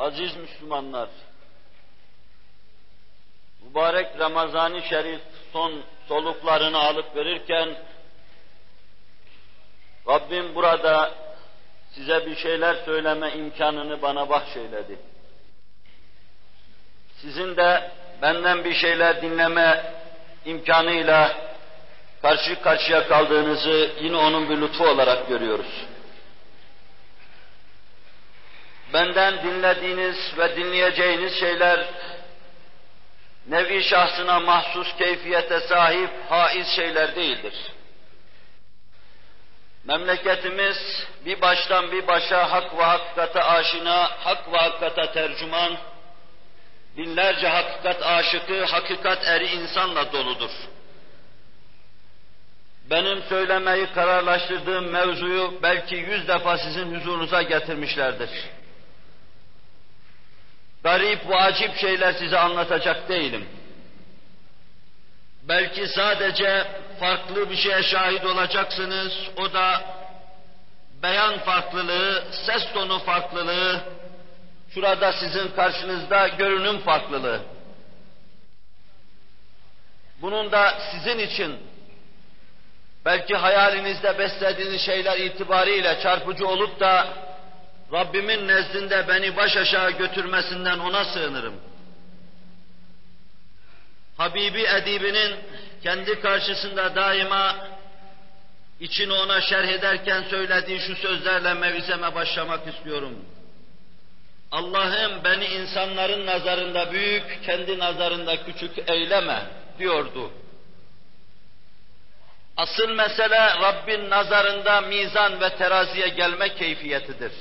Aziz Müslümanlar, mübarek Ramazan-ı Şerif son soluklarını alıp verirken, Rabbim burada size bir şeyler söyleme imkanını bana bahşeyledi. Sizin de benden bir şeyler dinleme imkanıyla karşı karşıya kaldığınızı yine onun bir lütfu olarak görüyoruz. Benden dinlediğiniz ve dinleyeceğiniz şeyler nevi şahsına mahsus keyfiyete sahip haiz şeyler değildir. Memleketimiz bir baştan bir başa hak ve hakikate aşina, hak ve hakikate tercüman, binlerce hakikat aşıkı, hakikat eri insanla doludur. Benim söylemeyi kararlaştırdığım mevzuyu belki yüz defa sizin huzurunuza getirmişlerdir. Garip ve acip şeyler size anlatacak değilim. Belki sadece farklı bir şeye şahit olacaksınız, o da beyan farklılığı, ses tonu farklılığı, şurada sizin karşınızda görünüm farklılığı. Bunun da sizin için belki hayalinizde beslediğiniz şeyler itibariyle çarpıcı olup da Rabbimin nezdinde beni baş aşağı götürmesinden ona sığınırım. Habibi Edibi'nin kendi karşısında daima içini ona şerh ederken söylediği şu sözlerle mevizeme başlamak istiyorum. Allah'ım beni insanların nazarında büyük, kendi nazarında küçük eyleme diyordu. Asıl mesele Rabbin nazarında mizan ve teraziye gelme keyfiyetidir.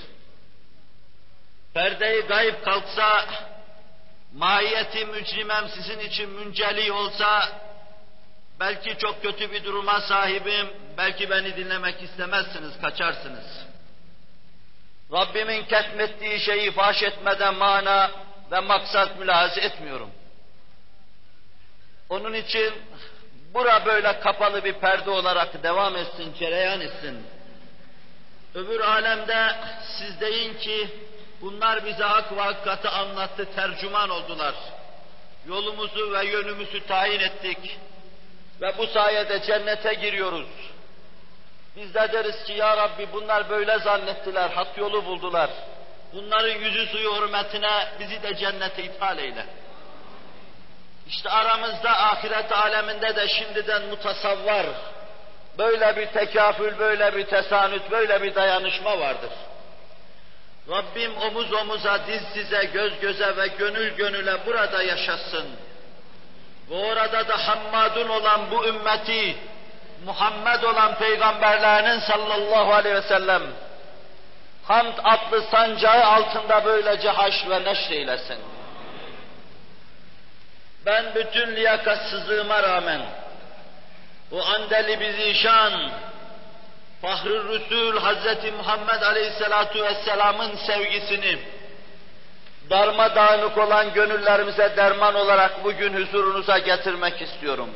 Perdeyi gayb kalksa, mahiyeti mücrimem sizin için münceli olsa, belki çok kötü bir duruma sahibim, belki beni dinlemek istemezsiniz, kaçarsınız. Rabbimin ketmettiği şeyi faş etmeden mana ve maksat mülahaza etmiyorum. Onun için bura böyle kapalı bir perde olarak devam etsin, cereyan etsin. Öbür alemde siz deyin ki, bunlar bize hak ve hakikati anlattı, tercüman oldular. Yolumuzu ve yönümüzü tayin ettik. Ve bu sayede cennete giriyoruz. Biz de deriz ki ya Rabbi bunlar böyle zannettiler, hak yolu buldular. Bunların yüzü suyu hürmetine bizi de cennete ithal eyle. İşte aramızda ahiret aleminde de şimdiden mutasavvar, böyle bir tekafül, böyle bir tesanüt, böyle bir dayanışma vardır. Rabbim omuz omuza, diz dize, göz göze ve gönül gönüle burada yaşasın. Ve orada da hammadun olan bu ümmeti, Muhammed olan peygamberlerinin sallallahu aleyhi ve sellem, hamd adlı sancağı altında böylece haşr ve neşr eylesin. Ben bütün liyakatsızlığıma rağmen, bu andeli bir zişan, Fahri Rüsul Hazreti Muhammed Aleyhisselatu Vesselam'ın sevgisini darmadağınık olan gönüllerimize derman olarak bugün huzurunuza getirmek istiyorum.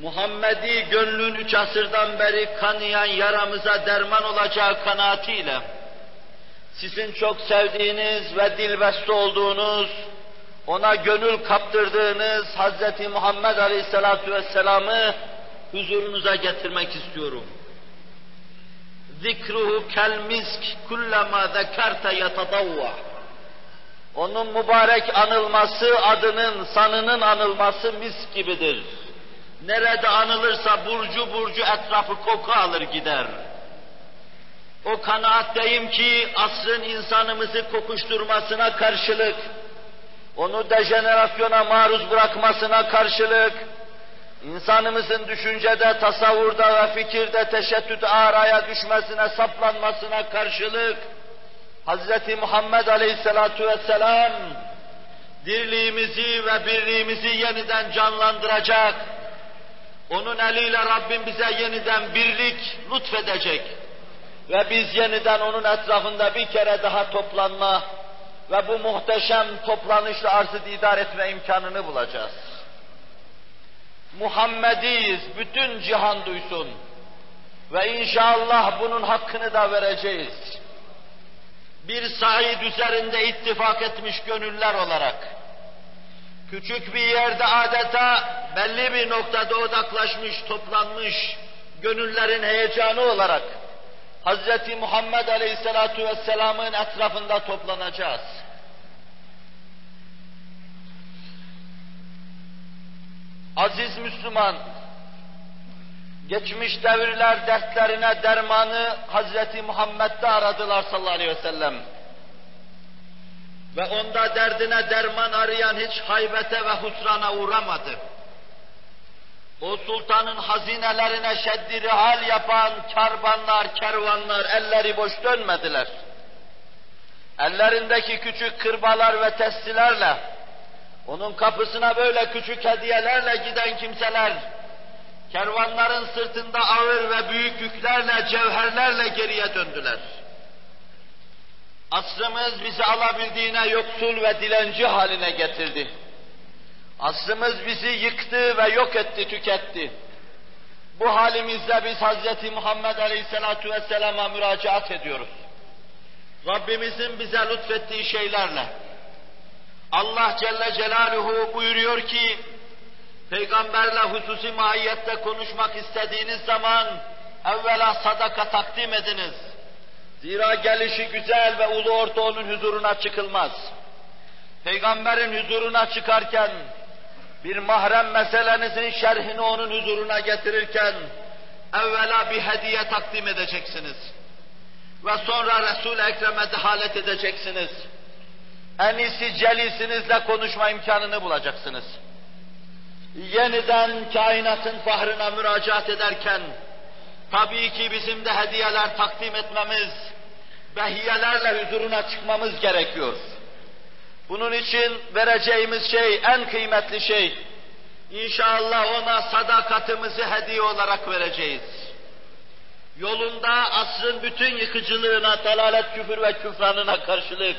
Muhammedi gönlün üç asırdan beri kanayan yaramıza derman olacağı kanaatiyle sizin çok sevdiğiniz ve dilbeste olduğunuz, ona gönül kaptırdığınız Hazreti Muhammed Aleyhisselatu Vesselam'ı huzurunuza getirmek istiyorum. Zikruhu kel misk kullama zekerte yetadavva. Onun mübarek anılması, adının, sanının anılması mis gibidir. Nerede anılırsa burcu burcu etrafı koku alır gider. O kanaatteyim ki asrın insanımızı kokuşturmasına karşılık, onu dejenerasyona maruz bırakmasına karşılık, insanımızın düşüncede, tasavvurda ve fikirde teşettüt araya düşmesine, saplanmasına karşılık, Hz. Muhammed Aleyhisselatu Vesselam, dirliğimizi ve birliğimizi yeniden canlandıracak, onun eliyle Rabbim bize yeniden birlik lütfedecek ve biz yeniden onun etrafında bir kere daha toplanma ve bu muhteşem toplanışla arzı didar etme imkanını bulacağız. Muhammediyiz, bütün cihan duysun. Ve inşallah bunun hakkını da vereceğiz. bir said üzerinde ittifak etmiş gönüller olarak, küçük bir yerde adeta belli bir noktada odaklaşmış, toplanmış gönüllerin heyecanı olarak, Hz. Muhammed Aleyhisselatü Vesselam'ın etrafında toplanacağız. Aziz Müslüman, geçmiş devirler dertlerine dermanı Hazreti Muhammed'de aradılar sallallahu aleyhi ve sellem. Ve onda derdine derman arayan hiç haybete ve husrana uğramadı. O sultanın hazinelerine şeddi hal yapan karvanlar, kervanlar elleri boş dönmediler. Ellerindeki küçük kırbalar ve testilerle, onun kapısına böyle küçük hediyelerle giden kimseler, kervanların sırtında ağır ve büyük yüklerle, cevherlerle geriye döndüler. Asrımız bizi alabildiğine yoksul ve dilenci haline getirdi. Asrımız bizi yıktı ve yok etti, tüketti. Bu halimizde biz Hz. Muhammed Aleyhisselatü Vesselam'a müracaat ediyoruz. Rabbimizin bize lütfettiği şeylerle. Allah Celle Celaluhu buyuruyor ki, Peygamberle hususi mahiyette konuşmak istediğiniz zaman evvela sadaka takdim ediniz. Zira gelişi güzel ve ulu orta onun huzuruna çıkılmaz. Peygamberin huzuruna çıkarken bir mahrem meselenizin şerhini onun huzuruna getirirken evvela bir hediye takdim edeceksiniz. Ve sonra Resul-i Ekrem'e dehalet edeceksiniz. En iyisi celisinizle konuşma imkanını bulacaksınız. Yeniden kainatın fahrına müracaat ederken, tabii ki bizim de hediyeler takdim etmemiz, behiyelerle huzuruna çıkmamız gerekiyor. Bunun için vereceğimiz şey, en kıymetli şey, inşallah ona sadakatimizi hediye olarak vereceğiz. Yolunda asrın bütün yıkıcılığına, dalalet küfür ve küfranına karşılık,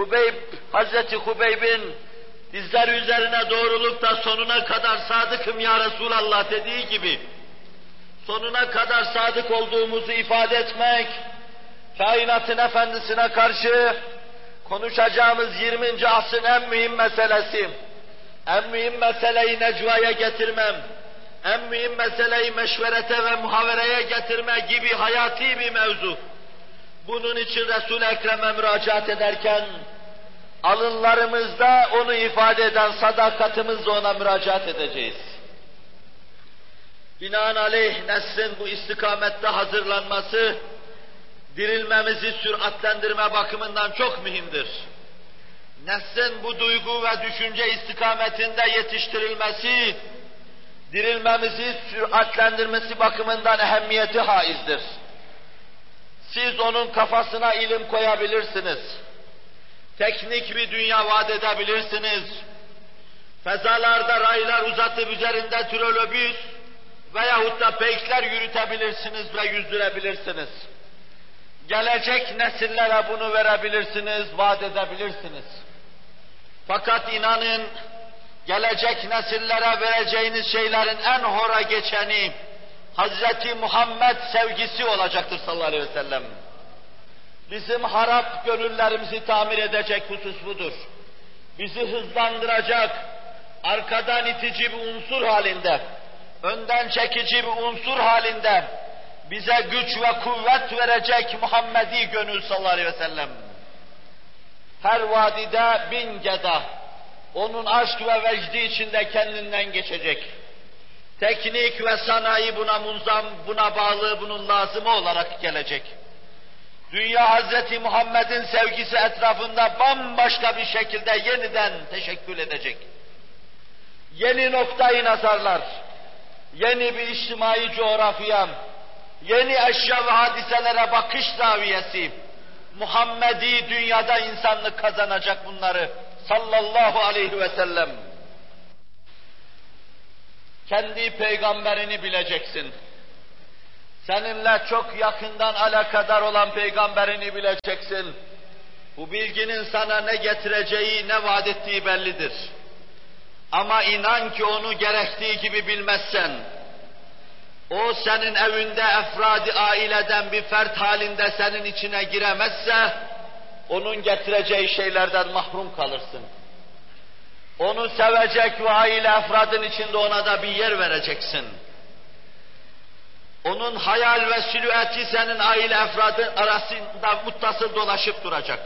Hubeyb, Hazreti Hubeyb'in dizler üzerine doğrulukta sonuna kadar sadıkım ya Resulallah dediği gibi, sonuna kadar sadık olduğumuzu ifade etmek, kainatın efendisine karşı konuşacağımız 20. asrın en mühim meselesi, en mühim meseleyi necvaya getirmem, en mühim meseleyi meşverete ve muhavereye getirme gibi hayati bir mevzu. Bunun için Resul-i Ekrem'e müracaat ederken, alınlarımızda onu ifade eden sadakatimizle ona müracaat edeceğiz. Binaenaleyh neslin bu istikamette hazırlanması, dirilmemizi süratlendirme bakımından çok mühimdir. Neslin bu duygu ve düşünce istikametinde yetiştirilmesi, dirilmemizi süratlendirmesi bakımından ehemmiyeti haizdir. Siz onun kafasına ilim koyabilirsiniz. Teknik bir dünya vaat edebilirsiniz. Fezalarda raylar uzatıp üzerinde trolobüs veyahut da peykler yürütebilirsiniz ve yüzdürebilirsiniz. Gelecek nesillere bunu verebilirsiniz, vaat edebilirsiniz. Fakat inanın, gelecek nesillere vereceğiniz şeylerin en hora geçeni, Hazreti Muhammed sevgisi olacaktır sallallahu aleyhi ve sellem. Bizim harap gönüllerimizi tamir edecek husus budur. Bizi hızlandıracak, arkadan itici bir unsur halinde, önden çekici bir unsur halinde, bize güç ve kuvvet verecek Muhammedi gönül sallallahu aleyhi ve sellem. Her vadide bin geda, onun aşk ve vecdi içinde kendinden geçecek. Teknik ve sanayi buna munzam, buna bağlı, bunun lazımı olarak gelecek. Dünya Hazreti Muhammed'in sevgisi etrafında bambaşka bir şekilde yeniden teşekkül edecek. Yeni noktayı nazarlar, yeni bir içtimai coğrafya, yeni eşya ve hadiselere bakış zaviyesi, Muhammedi dünyada insanlık kazanacak bunları sallallahu aleyhi ve sellem. Kendi peygamberini bileceksin. Seninle çok yakından alakadar olan peygamberini bileceksin. Bu bilginin sana ne getireceği, ne vaat ettiği bellidir. Ama inan ki onu gerektiği gibi bilmezsen, o senin evinde efradi aileden bir fert halinde senin içine giremezse, onun getireceği şeylerden mahrum kalırsın. Onu sevecek ve aile efradın içinde ona da bir yer vereceksin. Onun hayal ve silüeti senin aile efradı arasında muttasıl dolaşıp duracak.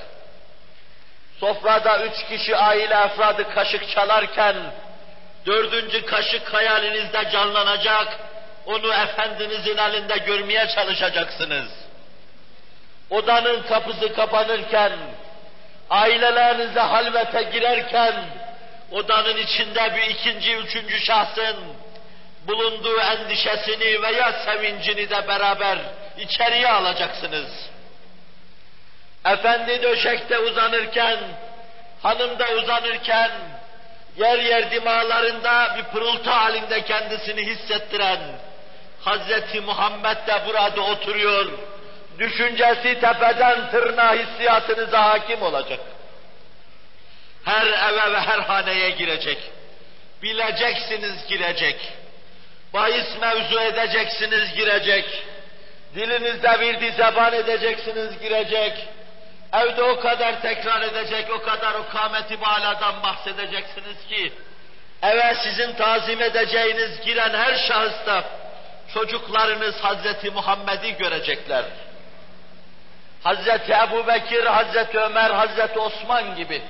Sofrada üç kişi aile efradı kaşık çalarken, dördüncü kaşık hayalinizde canlanacak, onu Efendinizin elinde görmeye çalışacaksınız. Odanın kapısı kapanırken, ailelerinize halvete girerken, odanın içinde bir ikinci, üçüncü şahsın bulunduğu endişesini veya sevincini de beraber içeriye alacaksınız. Efendi döşekte uzanırken, hanım da uzanırken, yer yer dimalarında bir pırıltı halinde kendisini hissettiren Hazreti Muhammed de burada oturuyor. Düşüncesi tepeden tırnağa hissiyatınıza hakim olacak. Her eve ve her haneye girecek. Bileceksiniz girecek. Bahis mevzu edeceksiniz girecek. Dilinizde bir zeban edeceksiniz girecek. Evde o kadar tekrar edecek, o kadar o kâmeti baladan bahsedeceksiniz ki, eve sizin tazim edeceğiniz giren her şahısta çocuklarınız Hazreti Muhammed'i görecekler. Hazreti Ebu Bekir, Hazreti Ömer, Hazreti Osman gibi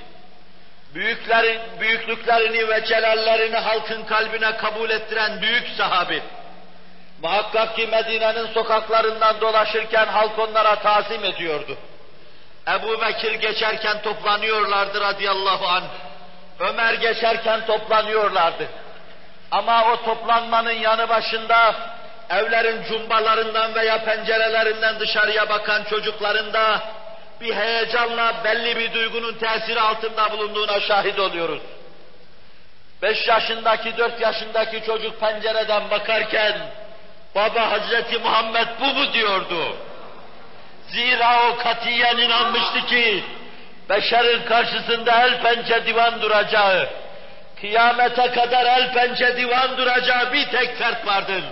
büyüklerin, büyüklüklerini ve celallerini halkın kalbine kabul ettiren büyük sahabi, muhakkak ki Medine'nin sokaklarından dolaşırken halk onlara tazim ediyordu. Ebu Bekir geçerken toplanıyorlardı radıyallahu anh. Ömer geçerken toplanıyorlardı. Ama o toplanmanın yanı başında evlerin cumbalarından veya pencerelerinden dışarıya bakan çocukların da bir heyecanla belli bir duygunun tesiri altında bulunduğuna şahit oluyoruz. Beş yaşındaki, dört yaşındaki çocuk pencereden bakarken, baba Hazreti Muhammed bu mu diyordu. Zira o katiyen inanmıştı ki, beşerin karşısında el pençe divan duracağı, kıyamete kadar el pençe divan duracağı bir tek fert vardır.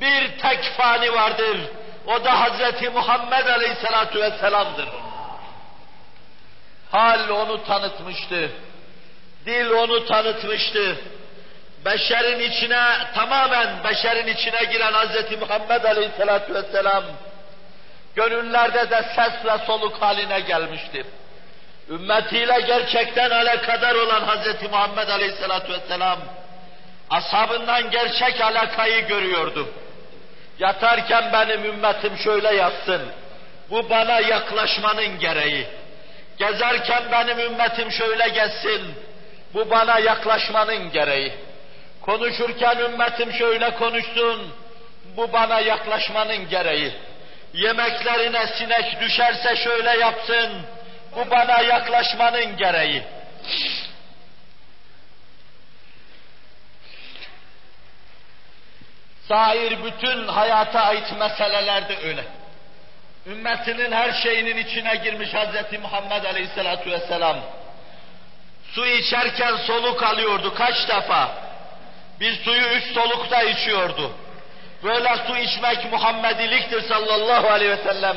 Bir tek fani vardır. O da Hazreti Muhammed Aleyhisselatü Vesselam'dır. Hal onu tanıtmıştı. Dil onu tanıtmıştı. Beşerin içine, tamamen beşerin içine giren Hazreti Muhammed Aleyhisselatü Vesselam, gönüllerde de ses ve soluk haline gelmiştir. Ümmetiyle gerçekten alakadar olan Hazreti Muhammed Aleyhisselatü Vesselam, ashabından gerçek alakayı görüyordu. Yatarken benim ümmetim şöyle yatsın, bu bana yaklaşmanın gereği. Gezerken benim ümmetim şöyle gezsin, bu bana yaklaşmanın gereği. Konuşurken ümmetim şöyle konuşsun, bu bana yaklaşmanın gereği yemeklerine sinek düşerse şöyle yapsın, bu bana yaklaşmanın gereği. Sair bütün hayata ait meselelerde öyle. Ümmetinin her şeyinin içine girmiş Hz. Muhammed Aleyhisselatü Vesselam. Su içerken soluk alıyordu kaç defa? Bir suyu üç solukta içiyordu. Böyle su içmek Muhammediliktir sallallahu aleyhi ve sellem.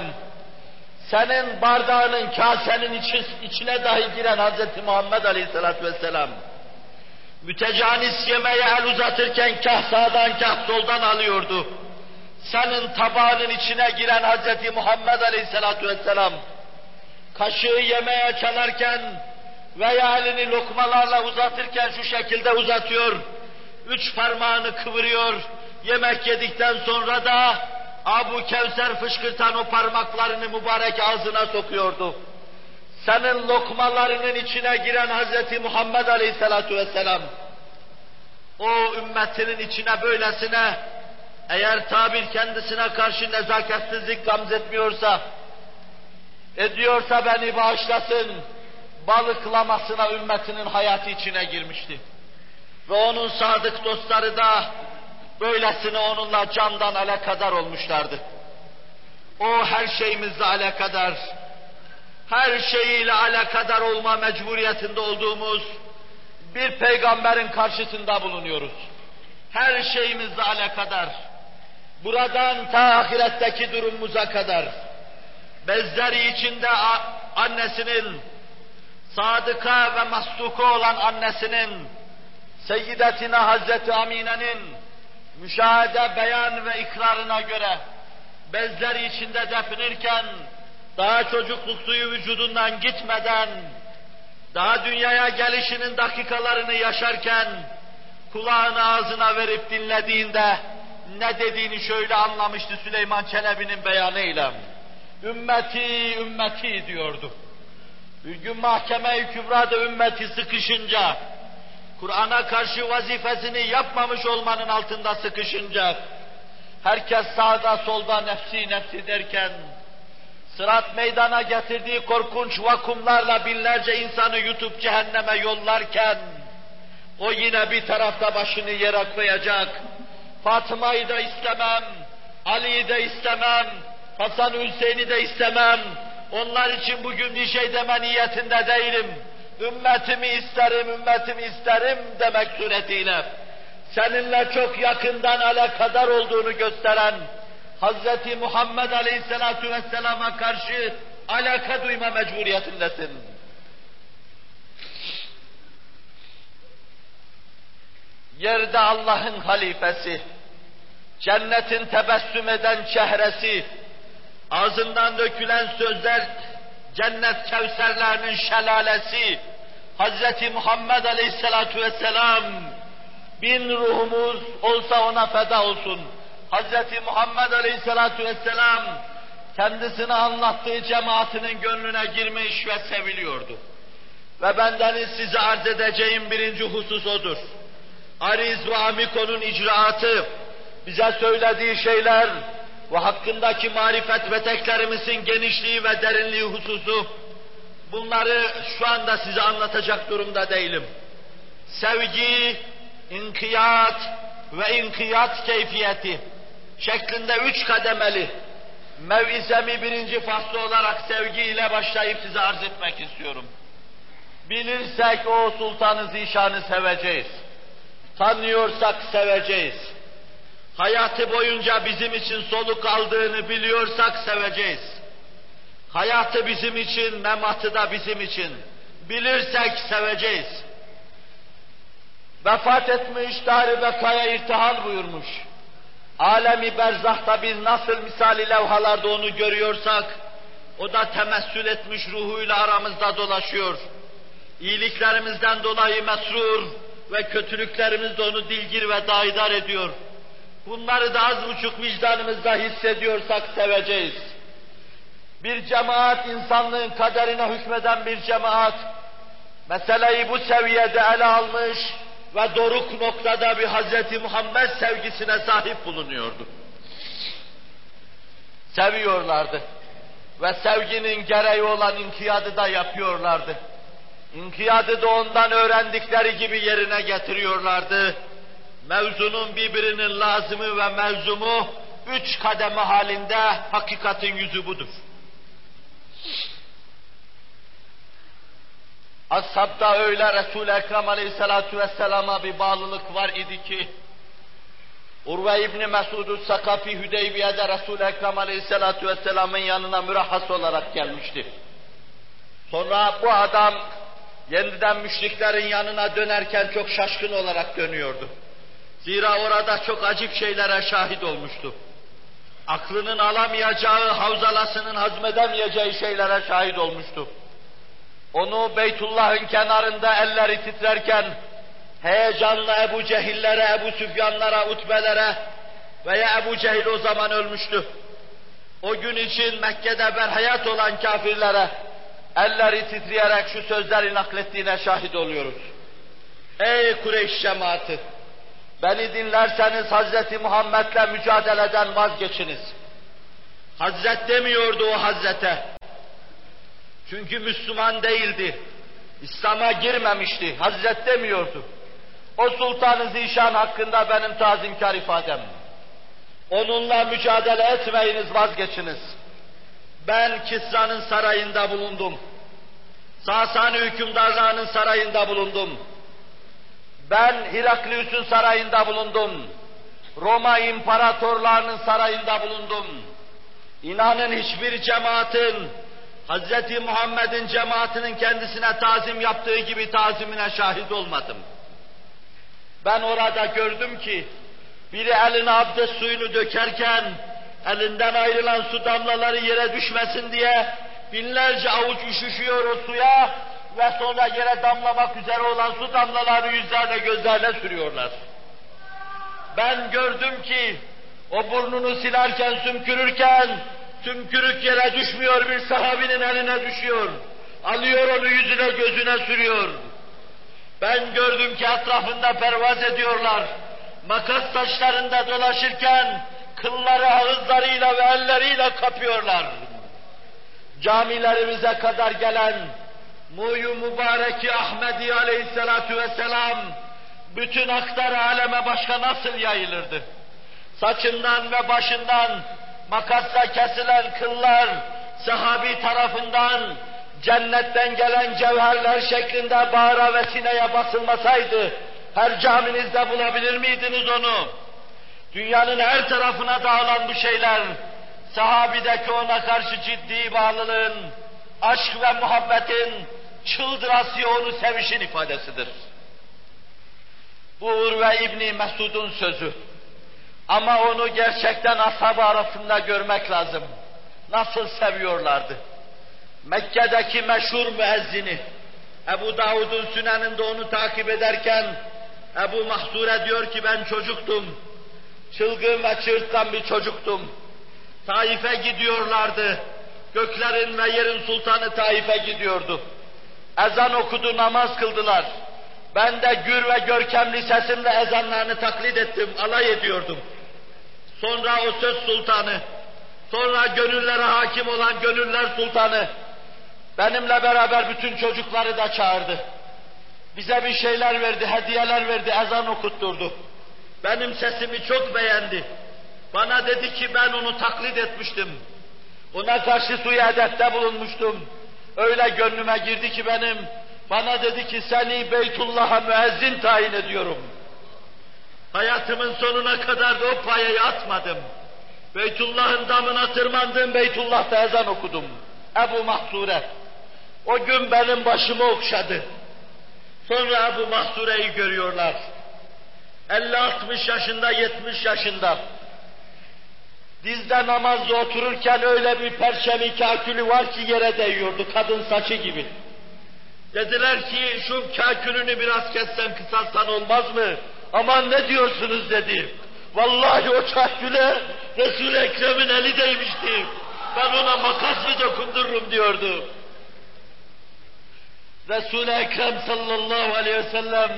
Senin bardağının, kasenin içine dahi giren Hz. Muhammed aleyhissalatü vesselam. Mütecanis yemeğe el uzatırken kah sağdan kah soldan alıyordu. Senin tabağının içine giren Hz. Muhammed aleyhissalatü vesselam. Kaşığı yemeğe çalarken veya elini lokmalarla uzatırken şu şekilde uzatıyor. Üç parmağını kıvırıyor yemek yedikten sonra da Abu Kevser fışkırtan o parmaklarını mübarek ağzına sokuyordu. Senin lokmalarının içine giren Hz. Muhammed Aleyhisselatü Vesselam, o ümmetinin içine böylesine, eğer tabir kendisine karşı nezaketsizlik gamzetmiyorsa, ediyorsa beni bağışlasın, balıklamasına ümmetinin hayatı içine girmişti. Ve onun sadık dostları da Böylesine onunla candan alakadar olmuşlardı. O her şeyimizle alakadar, her şeyiyle alakadar olma mecburiyetinde olduğumuz bir peygamberin karşısında bulunuyoruz. Her şeyimizle alakadar. buradan ta ahiretteki durumumuza kadar bezleri içinde annesinin, sadıka ve masduka olan annesinin, Seyyidetine Hazreti Amine'nin müşahede, beyan ve ikrarına göre bezleri içinde definirken daha çocukluk suyu vücudundan gitmeden daha dünyaya gelişinin dakikalarını yaşarken kulağını ağzına verip dinlediğinde ne dediğini şöyle anlamıştı Süleyman Çelebi'nin beyanıyla. Ümmeti, ümmeti diyordu. Bir gün mahkeme-i kübrada ümmeti sıkışınca, Kur'an'a karşı vazifesini yapmamış olmanın altında sıkışınca, herkes sağda solda nefsi nefsi derken, sırat meydana getirdiği korkunç vakumlarla binlerce insanı yutup cehenneme yollarken, o yine bir tarafta başını yere koyacak. Fatıma'yı da istemem, Ali'yi de istemem, Hasan Hüseyin'i de istemem. Onlar için bugün bir şey deme niyetinde değilim. Ümmetimi isterim, ümmetimi isterim demek suretiyle seninle çok yakından alakadar olduğunu gösteren Hz. Muhammed Aleyhisselatü Vesselam'a karşı alaka duyma mecburiyetindesin. Yerde Allah'ın halifesi, cennetin tebessüm eden çehresi, ağzından dökülen sözler cennet kevserlerinin şelalesi, Hz. Muhammed Aleyhisselatü Vesselam, bin ruhumuz olsa ona feda olsun. Hz. Muhammed Aleyhisselatü Vesselam, kendisine anlattığı cemaatinin gönlüne girmiş ve seviliyordu. Ve bendeniz size arz edeceğim birinci husus odur. Ariz ve Amiko'nun icraatı, bize söylediği şeyler ve hakkındaki marifet ve teklerimizin genişliği ve derinliği hususu, bunları şu anda size anlatacak durumda değilim. Sevgi, inkiyat ve inkiyat keyfiyeti şeklinde üç kademeli mevizemi birinci faslı olarak sevgiyle başlayıp size arz etmek istiyorum. Bilirsek o Sultanı Zişan'ı seveceğiz. Tanıyorsak seveceğiz. Hayatı boyunca bizim için soluk aldığını biliyorsak seveceğiz. Hayatı bizim için, mematı da bizim için. Bilirsek seveceğiz. Vefat etmiş, dar bekaya irtihal buyurmuş. Alemi berzahta biz nasıl misali levhalarda onu görüyorsak, o da temessül etmiş ruhuyla aramızda dolaşıyor. İyiliklerimizden dolayı mesrur ve kötülüklerimiz de onu dilgir ve daidar ediyor. Bunları da az buçuk vicdanımızda hissediyorsak seveceğiz. Bir cemaat, insanlığın kaderine hükmeden bir cemaat, meseleyi bu seviyede ele almış ve doruk noktada bir Hz. Muhammed sevgisine sahip bulunuyordu. Seviyorlardı. Ve sevginin gereği olan inkiyadı da yapıyorlardı. İnkiyadı da ondan öğrendikleri gibi yerine getiriyorlardı. Mevzunun birbirinin lazımı ve mevzumu üç kademe halinde hakikatin yüzü budur. Ashabda öyle Resul-i Ekrem Aleyhisselatü Vesselam'a bir bağlılık var idi ki, Urve İbni Mesud'u Sakafi Hüdeybiye'de Resul-i Ekrem Aleyhisselatü Vesselam'ın yanına mürahhas olarak gelmişti. Sonra bu adam yeniden müşriklerin yanına dönerken çok şaşkın olarak dönüyordu. Zira orada çok acip şeylere şahit olmuştu. Aklının alamayacağı, havzalasının hazmedemeyeceği şeylere şahit olmuştu. Onu Beytullah'ın kenarında elleri titrerken heyecanla Ebu Cehillere, Ebu Süfyanlara, Utbelere veya Ebu Cehil o zaman ölmüştü. O gün için Mekke'de berhayat olan kafirlere elleri titreyerek şu sözleri naklettiğine şahit oluyoruz. Ey Kureyş cemaati! Beni dinlerseniz Hazreti Muhammed'le mücadeleden vazgeçiniz. Hazret demiyordu o Hazrete. Çünkü Müslüman değildi. İslam'a girmemişti. Hazret demiyordu. O Sultan-ı Zişan hakkında benim tazimkar ifadem. Onunla mücadele etmeyiniz, vazgeçiniz. Ben Kisra'nın sarayında bulundum. Sasani hükümdarlarının sarayında bulundum. Ben Hiraklius'un sarayında bulundum. Roma imparatorlarının sarayında bulundum. İnanın hiçbir cemaatin, Hz. Muhammed'in cemaatinin kendisine tazim yaptığı gibi tazimine şahit olmadım. Ben orada gördüm ki, biri eline abdest suyunu dökerken, elinden ayrılan su damlaları yere düşmesin diye binlerce avuç üşüşüyor o suya ve sonra yere damlamak üzere olan su damlaları yüzlerine gözlerine sürüyorlar. Ben gördüm ki o burnunu silerken, sümkürürken tümkürük yere düşmüyor bir sahabinin eline düşüyor. Alıyor onu yüzüne gözüne sürüyor. Ben gördüm ki etrafında pervaz ediyorlar. Makas taşlarında dolaşırken kılları ağızlarıyla ve elleriyle kapıyorlar. Camilerimize kadar gelen Muyu Mübareki Ahmedi Aleyhisselatu Vesselam bütün aktar aleme başka nasıl yayılırdı? Saçından ve başından makasla kesilen kıllar sahabi tarafından cennetten gelen cevherler şeklinde bağra ve sineye basılmasaydı her caminizde bulabilir miydiniz onu? Dünyanın her tarafına dağılan bu şeyler sahabideki ona karşı ciddi bağlılığın, aşk ve muhabbetin çıldırası onu sevişin ifadesidir. Bu Urve İbni Mesud'un sözü. Ama onu gerçekten ashab arasında görmek lazım. Nasıl seviyorlardı. Mekke'deki meşhur müezzini, Ebu Davud'un süneninde onu takip ederken, Ebu Mahsure diyor ki ben çocuktum. Çılgın ve çırtkan bir çocuktum. Taif'e gidiyorlardı. Göklerin ve yerin sultanı Taif'e gidiyordu. Ezan okudu, namaz kıldılar. Ben de gür ve görkemli sesimle ezanlarını taklit ettim, alay ediyordum. Sonra o söz sultanı, sonra gönüllere hakim olan gönüller sultanı, benimle beraber bütün çocukları da çağırdı. Bize bir şeyler verdi, hediyeler verdi, ezan okutturdu. Benim sesimi çok beğendi. Bana dedi ki ben onu taklit etmiştim. Ona karşı suyu edepte bulunmuştum. Öyle gönlüme girdi ki benim, bana dedi ki seni Beytullah'a müezzin tayin ediyorum. Hayatımın sonuna kadar da o payayı atmadım. Beytullah'ın damına tırmandım, Beytullah'ta ezan okudum. Ebu Mahsure. O gün benim başımı okşadı. Sonra Ebu Mahsure'yi görüyorlar. 50-60 yaşında, 70 yaşında. Dizde namazda otururken öyle bir perçemi kakülü var ki yere değiyordu, kadın saçı gibi. Dediler ki şu kakülünü biraz kessen kısaltsan olmaz mı? Aman ne diyorsunuz dedi. Vallahi o kaküle Resul-i Ekrem'in eli değmişti. Ben ona makas mı dokundururum diyordu. Resul-i Ekrem sallallahu aleyhi ve sellem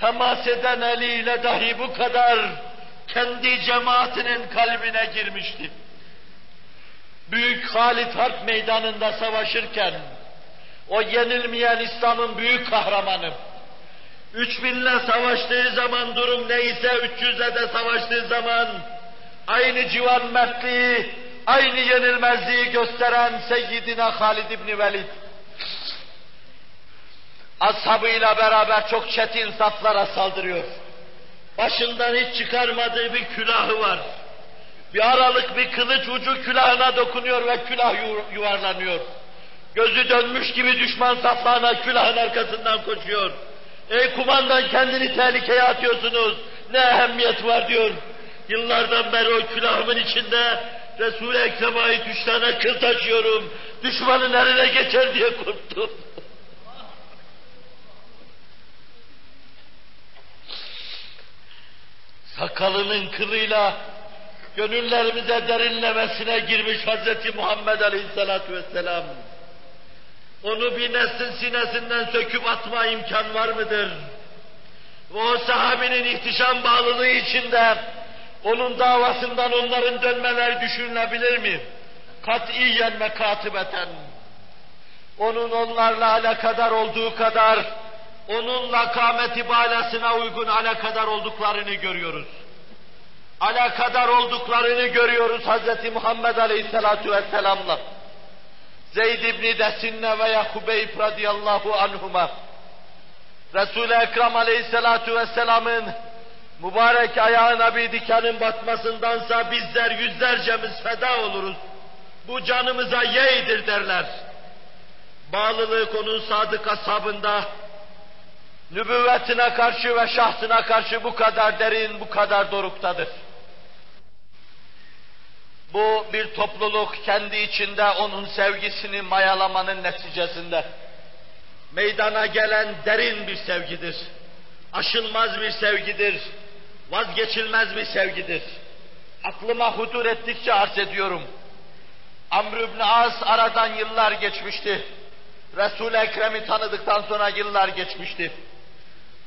temas eden eliyle dahi bu kadar kendi cemaatinin kalbine girmişti. Büyük Halit Harp meydanında savaşırken, o yenilmeyen İslam'ın büyük kahramanı, üç binle savaştığı zaman durum neyse, üç yüzle de savaştığı zaman, aynı civan mertliği, aynı yenilmezliği gösteren Seyyidina Halid İbni Velid, ashabıyla beraber çok çetin saflara saldırıyor. Başından hiç çıkarmadığı bir külahı var. Bir aralık bir kılıç ucu külahına dokunuyor ve külah yuvarlanıyor. Gözü dönmüş gibi düşman saflarına külahın arkasından koşuyor. Ey kumandan kendini tehlikeye atıyorsunuz. Ne ehemmiyet var diyor. Yıllardan beri o külahımın içinde Resul-i Ekrem'e ait üç tane kıl taşıyorum. Düşmanın eline geçer diye korktum. sakalının kılıyla gönüllerimize derinlemesine girmiş Hz. Muhammed Aleyhisselatü Vesselam. Onu bir neslin sinesinden söküp atma imkan var mıdır? o sahabinin ihtişam bağlılığı içinde onun davasından onların dönmeler düşünülebilir mi? Katiyen ve katibeten. Onun onlarla alakadar olduğu kadar onunla kâmeti balasına uygun alakadar olduklarını görüyoruz. Alakadar olduklarını görüyoruz Hz. Muhammed Aleyhisselatu Vesselam'la. Zeyd İbni Desinne veya Hubeyb radıyallahu anhuma. Resul-i Ekrem Aleyhisselatu Vesselam'ın mübarek ayağına bir dikenin batmasındansa bizler yüzlercemiz feda oluruz. Bu canımıza yeğdir derler. Bağlılık onun sadık ashabında, nübüvvetine karşı ve şahsına karşı bu kadar derin, bu kadar doruktadır. Bu bir topluluk kendi içinde onun sevgisini mayalamanın neticesinde meydana gelen derin bir sevgidir. Aşılmaz bir sevgidir. Vazgeçilmez bir sevgidir. Aklıma hudur ettikçe arz ediyorum. Amr ibn As aradan yıllar geçmişti. Resul-i Ekrem'i tanıdıktan sonra yıllar geçmişti.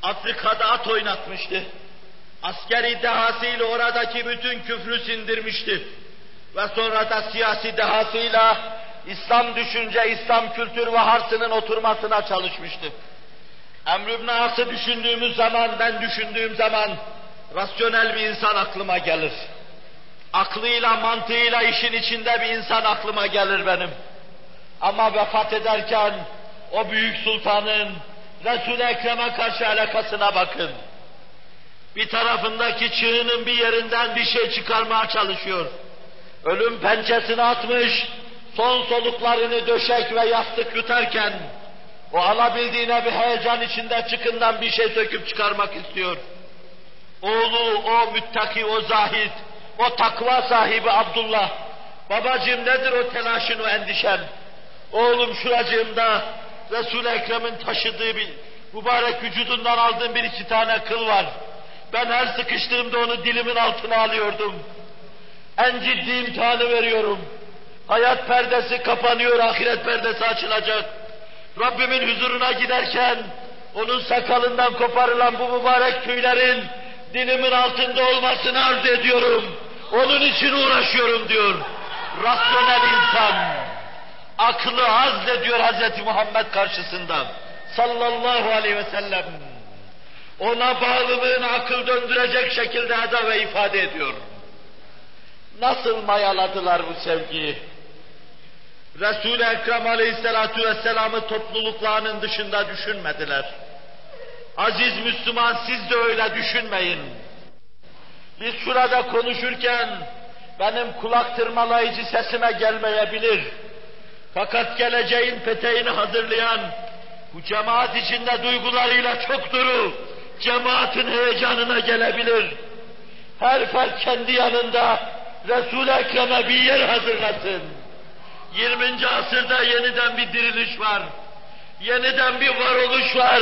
Afrika'da at oynatmıştı. Askeri dehasıyla oradaki bütün küfrü sindirmişti. Ve sonra da siyasi dehasıyla İslam düşünce, İslam kültür ve harsının oturmasına çalışmıştı. Emr ibn As'ı düşündüğümüz zaman, ben düşündüğüm zaman rasyonel bir insan aklıma gelir. Aklıyla, mantığıyla işin içinde bir insan aklıma gelir benim. Ama vefat ederken o büyük sultanın Resul-i Ekrem'e karşı alakasına bakın. Bir tarafındaki çığının bir yerinden bir şey çıkarmaya çalışıyor. Ölüm pençesini atmış, son soluklarını döşek ve yastık yutarken, o alabildiğine bir heyecan içinde çıkından bir şey söküp çıkarmak istiyor. Oğlu, o müttaki, o zahid, o takva sahibi Abdullah, babacığım nedir o telaşın, o endişen? Oğlum şuracığımda Resul-i Ekrem'in taşıdığı bir mübarek vücudundan aldığım bir iki tane kıl var. Ben her sıkıştığımda onu dilimin altına alıyordum. En ciddi imtihanı veriyorum. Hayat perdesi kapanıyor, ahiret perdesi açılacak. Rabbimin huzuruna giderken onun sakalından koparılan bu mübarek tüylerin dilimin altında olmasını arz ediyorum. Onun için uğraşıyorum diyor. Rasyonel insan. Aklı azlediyor Hz. Muhammed karşısında. Sallallahu aleyhi ve sellem. Ona bağlılığını akıl döndürecek şekilde eda ve ifade ediyor. Nasıl mayaladılar bu sevgiyi? Resul-i Ekrem Aleyhisselatü Vesselam'ı topluluklarının dışında düşünmediler. Aziz Müslüman siz de öyle düşünmeyin. Biz şurada konuşurken benim kulak tırmalayıcı sesime gelmeyebilir. Fakat geleceğin peteğini hazırlayan bu cemaat içinde duygularıyla çok duru, cemaatin heyecanına gelebilir. Her fert kendi yanında Resul-i Ekrem'e bir yer hazırlasın. 20. asırda yeniden bir diriliş var. Yeniden bir varoluş var.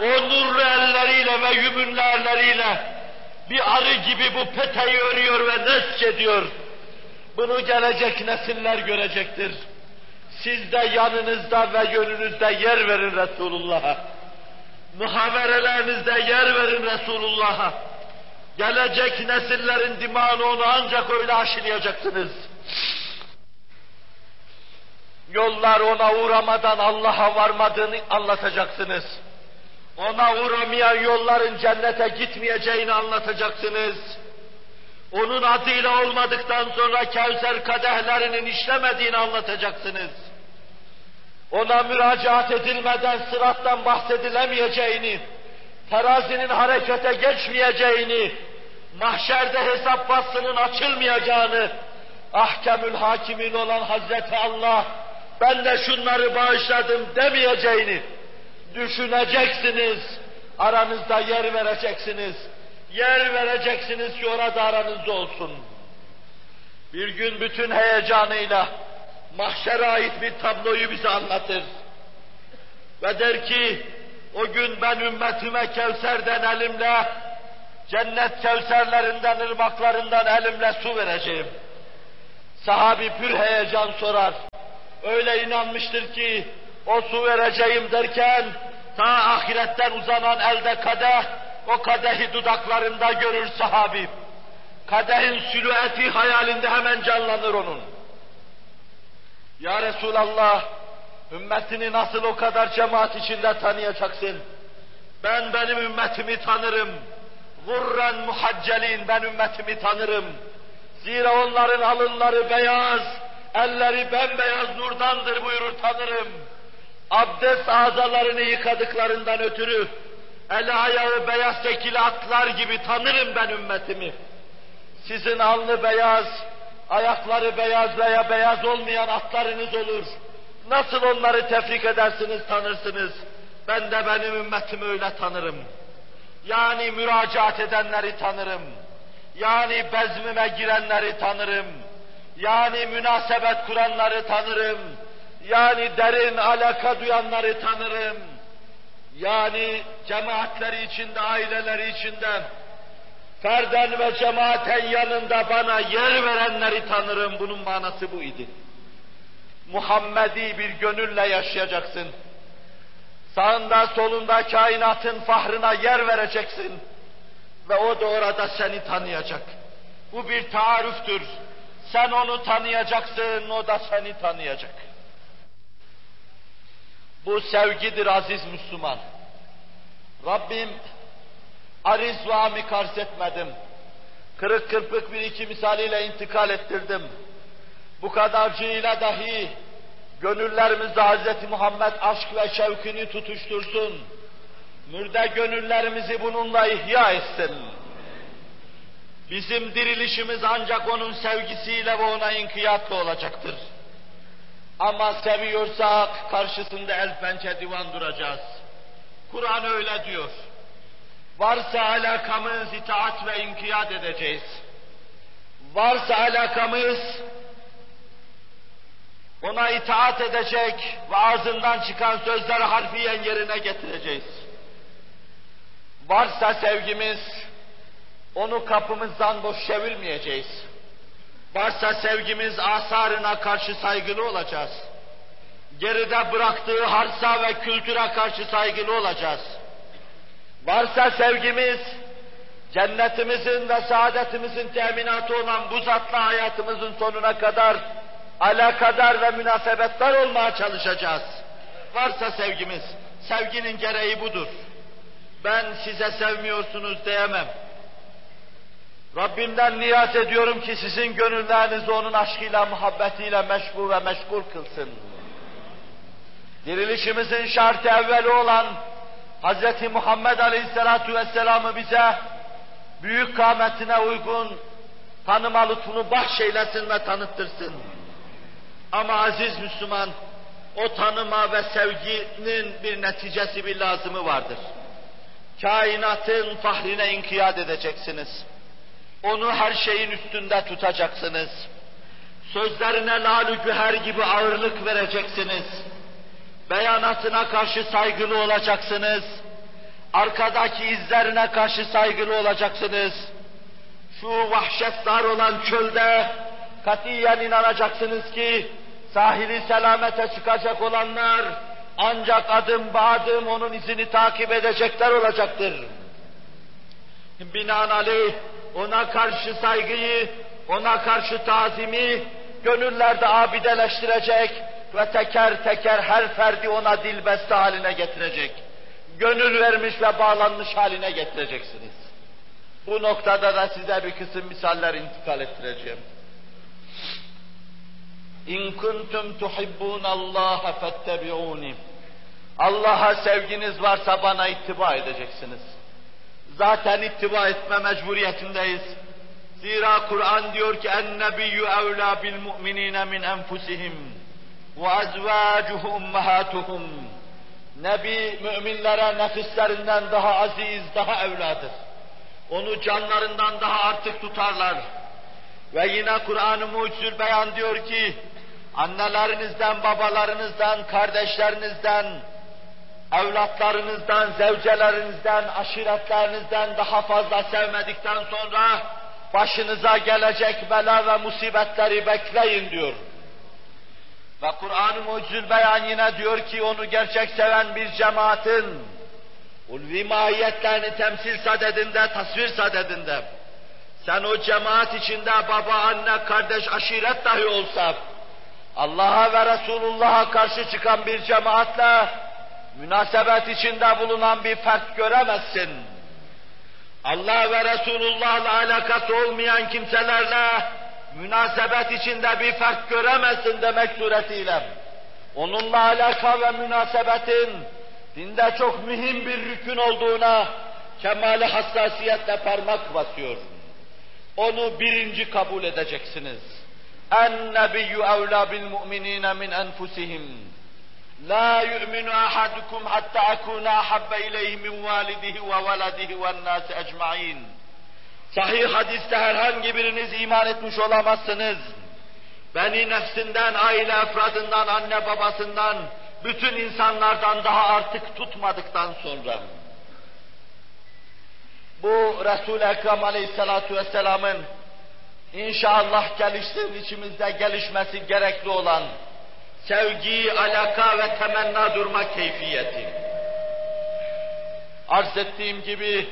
O nurlu elleriyle ve yümünlü elleriyle bir arı gibi bu peteği örüyor ve nesk ediyor. Bunu gelecek nesiller görecektir. Siz de yanınızda ve yönünüzde yer verin Resulullah'a. Muhaverelerinizde yer verin Resulullah'a. Gelecek nesillerin dimağını onu ancak öyle aşılayacaksınız. Yollar ona uğramadan Allah'a varmadığını anlatacaksınız. Ona uğramayan yolların cennete gitmeyeceğini anlatacaksınız. Onun adıyla olmadıktan sonra Kevser kadehlerinin işlemediğini anlatacaksınız. Ona müracaat edilmeden sırattan bahsedilemeyeceğini, terazinin harekete geçmeyeceğini, mahşerde hesap faslının açılmayacağını, ahkemül hakimin olan Hazreti Allah, ben de şunları bağışladım demeyeceğini düşüneceksiniz, aranızda yer vereceksiniz, yer vereceksiniz ki orada aranızda olsun. Bir gün bütün heyecanıyla mahşere ait bir tabloyu bize anlatır. Ve der ki, o gün ben ümmetime Kevser'den elimle, cennet Kevserlerinden, ırmaklarından elimle su vereceğim. Sahabi pür heyecan sorar. Öyle inanmıştır ki, o su vereceğim derken, ta ahiretten uzanan elde kadeh, o kadehi dudaklarında görür sahabi. Kadehin silüeti hayalinde hemen canlanır onun. Ya Resulallah, ümmetini nasıl o kadar cemaat içinde tanıyacaksın? Ben benim ümmetimi tanırım. Gurren muhaccelin ben ümmetimi tanırım. Zira onların alınları beyaz, elleri bembeyaz nurdandır buyurur tanırım. Abdest azalarını yıkadıklarından ötürü el ayağı beyaz tekili atlar gibi tanırım ben ümmetimi. Sizin alnı beyaz, ayakları beyaz veya beyaz olmayan atlarınız olur. Nasıl onları tefrik edersiniz, tanırsınız. Ben de benim ümmetimi öyle tanırım. Yani müracaat edenleri tanırım. Yani bezmime girenleri tanırım. Yani münasebet kuranları tanırım. Yani derin alaka duyanları tanırım. Yani cemaatleri içinde, aileleri içinde ferden ve cemaaten yanında bana yer verenleri tanırım. Bunun manası bu idi. Muhammedi bir gönülle yaşayacaksın. Sağında solunda kainatın fahrına yer vereceksin. Ve o da orada seni tanıyacak. Bu bir taarruftür. Sen onu tanıyacaksın, o da seni tanıyacak. Bu sevgidir aziz Müslüman. Rabbim ariz ve etmedim. Kırık kırpık bir iki misaliyle intikal ettirdim. Bu kadarcığıyla dahi gönüllerimizde Hz. Muhammed aşk ve şevkini tutuştursun. Mürde gönüllerimizi bununla ihya etsin. Bizim dirilişimiz ancak onun sevgisiyle ve ona inkiyatla olacaktır. Ama seviyorsak karşısında el pençe divan duracağız. Kur'an öyle diyor. Varsa alakamız itaat ve inkiyat edeceğiz. Varsa alakamız ona itaat edecek ve ağzından çıkan sözleri harfiyen yerine getireceğiz. Varsa sevgimiz, onu kapımızdan boş çevirmeyeceğiz. Varsa sevgimiz asarına karşı saygılı olacağız. Geride bıraktığı harsa ve kültüre karşı saygılı olacağız. Varsa sevgimiz, cennetimizin ve saadetimizin teminatı olan bu zatla hayatımızın sonuna kadar alakadar ve münasebetler olmaya çalışacağız. Varsa sevgimiz, sevginin gereği budur. Ben size sevmiyorsunuz diyemem. Rabbimden niyaz ediyorum ki sizin gönüllerinizi onun aşkıyla, muhabbetiyle meşgul ve meşgul kılsın. Dirilişimizin şartı evveli olan Hz. Muhammed Aleyhisselatü Vesselam'ı bize büyük kâmetine uygun tanıma lütfunu bahşeylesin ve tanıttırsın. Ama aziz Müslüman, o tanıma ve sevginin bir neticesi, bir lazımı vardır. Kainatın fahrine inkiyat edeceksiniz. Onu her şeyin üstünde tutacaksınız. Sözlerine lalü güher gibi ağırlık vereceksiniz. Beyanatına karşı saygılı olacaksınız. Arkadaki izlerine karşı saygılı olacaksınız. Şu vahşetdar olan çölde katiyen inanacaksınız ki sahili selamete çıkacak olanlar ancak adım adım onun izini takip edecekler olacaktır. Binaenaleyh ona karşı saygıyı, ona karşı tazimi gönüllerde abideleştirecek ve teker teker her ferdi ona dilbeste haline getirecek. Gönül vermiş ve bağlanmış haline getireceksiniz. Bu noktada da size bir kısım misaller intikal ettireceğim. İn kuntum tuhibbun Allah fettebi'uni. Allah'a sevginiz varsa bana ittiba edeceksiniz. Zaten ittiba etme mecburiyetindeyiz. Zira Kur'an diyor ki en-nebiyyü evlâ bil mu'minîne min enfusihim ve azvâcuhu ummahâtuhum. Nebi müminlere nefislerinden daha aziz, daha evladır. Onu canlarından daha artık tutarlar. Ve yine Kur'an-ı Mucizül Beyan diyor ki, annelerinizden, babalarınızdan, kardeşlerinizden, evlatlarınızdan, zevcelerinizden, aşiretlerinizden daha fazla sevmedikten sonra başınıza gelecek bela ve musibetleri bekleyin diyor. Ve Kur'an-ı Mucizül Beyan yine diyor ki onu gerçek seven bir cemaatin ulvi mahiyetlerini temsil sadedinde, tasvir sadedinde sen o cemaat içinde baba, anne, kardeş, aşiret dahi olsa Allah'a ve Resulullah'a karşı çıkan bir cemaatle münasebet içinde bulunan bir fert göremezsin. Allah ve Resulullah'la alakası olmayan kimselerle münasebet içinde bir fark göremezsin demek suretiyle. Onunla alaka ve münasebetin dinde çok mühim bir rükün olduğuna kemali hassasiyetle parmak basıyor. Onu birinci kabul edeceksiniz. En nebiyyü evlâ bil mu'minîne min enfusihim. La yu'minu ahadukum hatta akuna ahabbe ileyhi min validihi ve veledihi ve nâsi ecma'in. Sahih hadiste herhangi biriniz iman etmiş olamazsınız. Beni nefsinden, aile efradından, anne babasından, bütün insanlardan daha artık tutmadıktan sonra. Bu Resul-i Ekrem Aleyhisselatü Vesselam'ın inşallah geliştiğin içimizde gelişmesi gerekli olan sevgi, alaka ve temenna durma keyfiyeti. Arz ettiğim gibi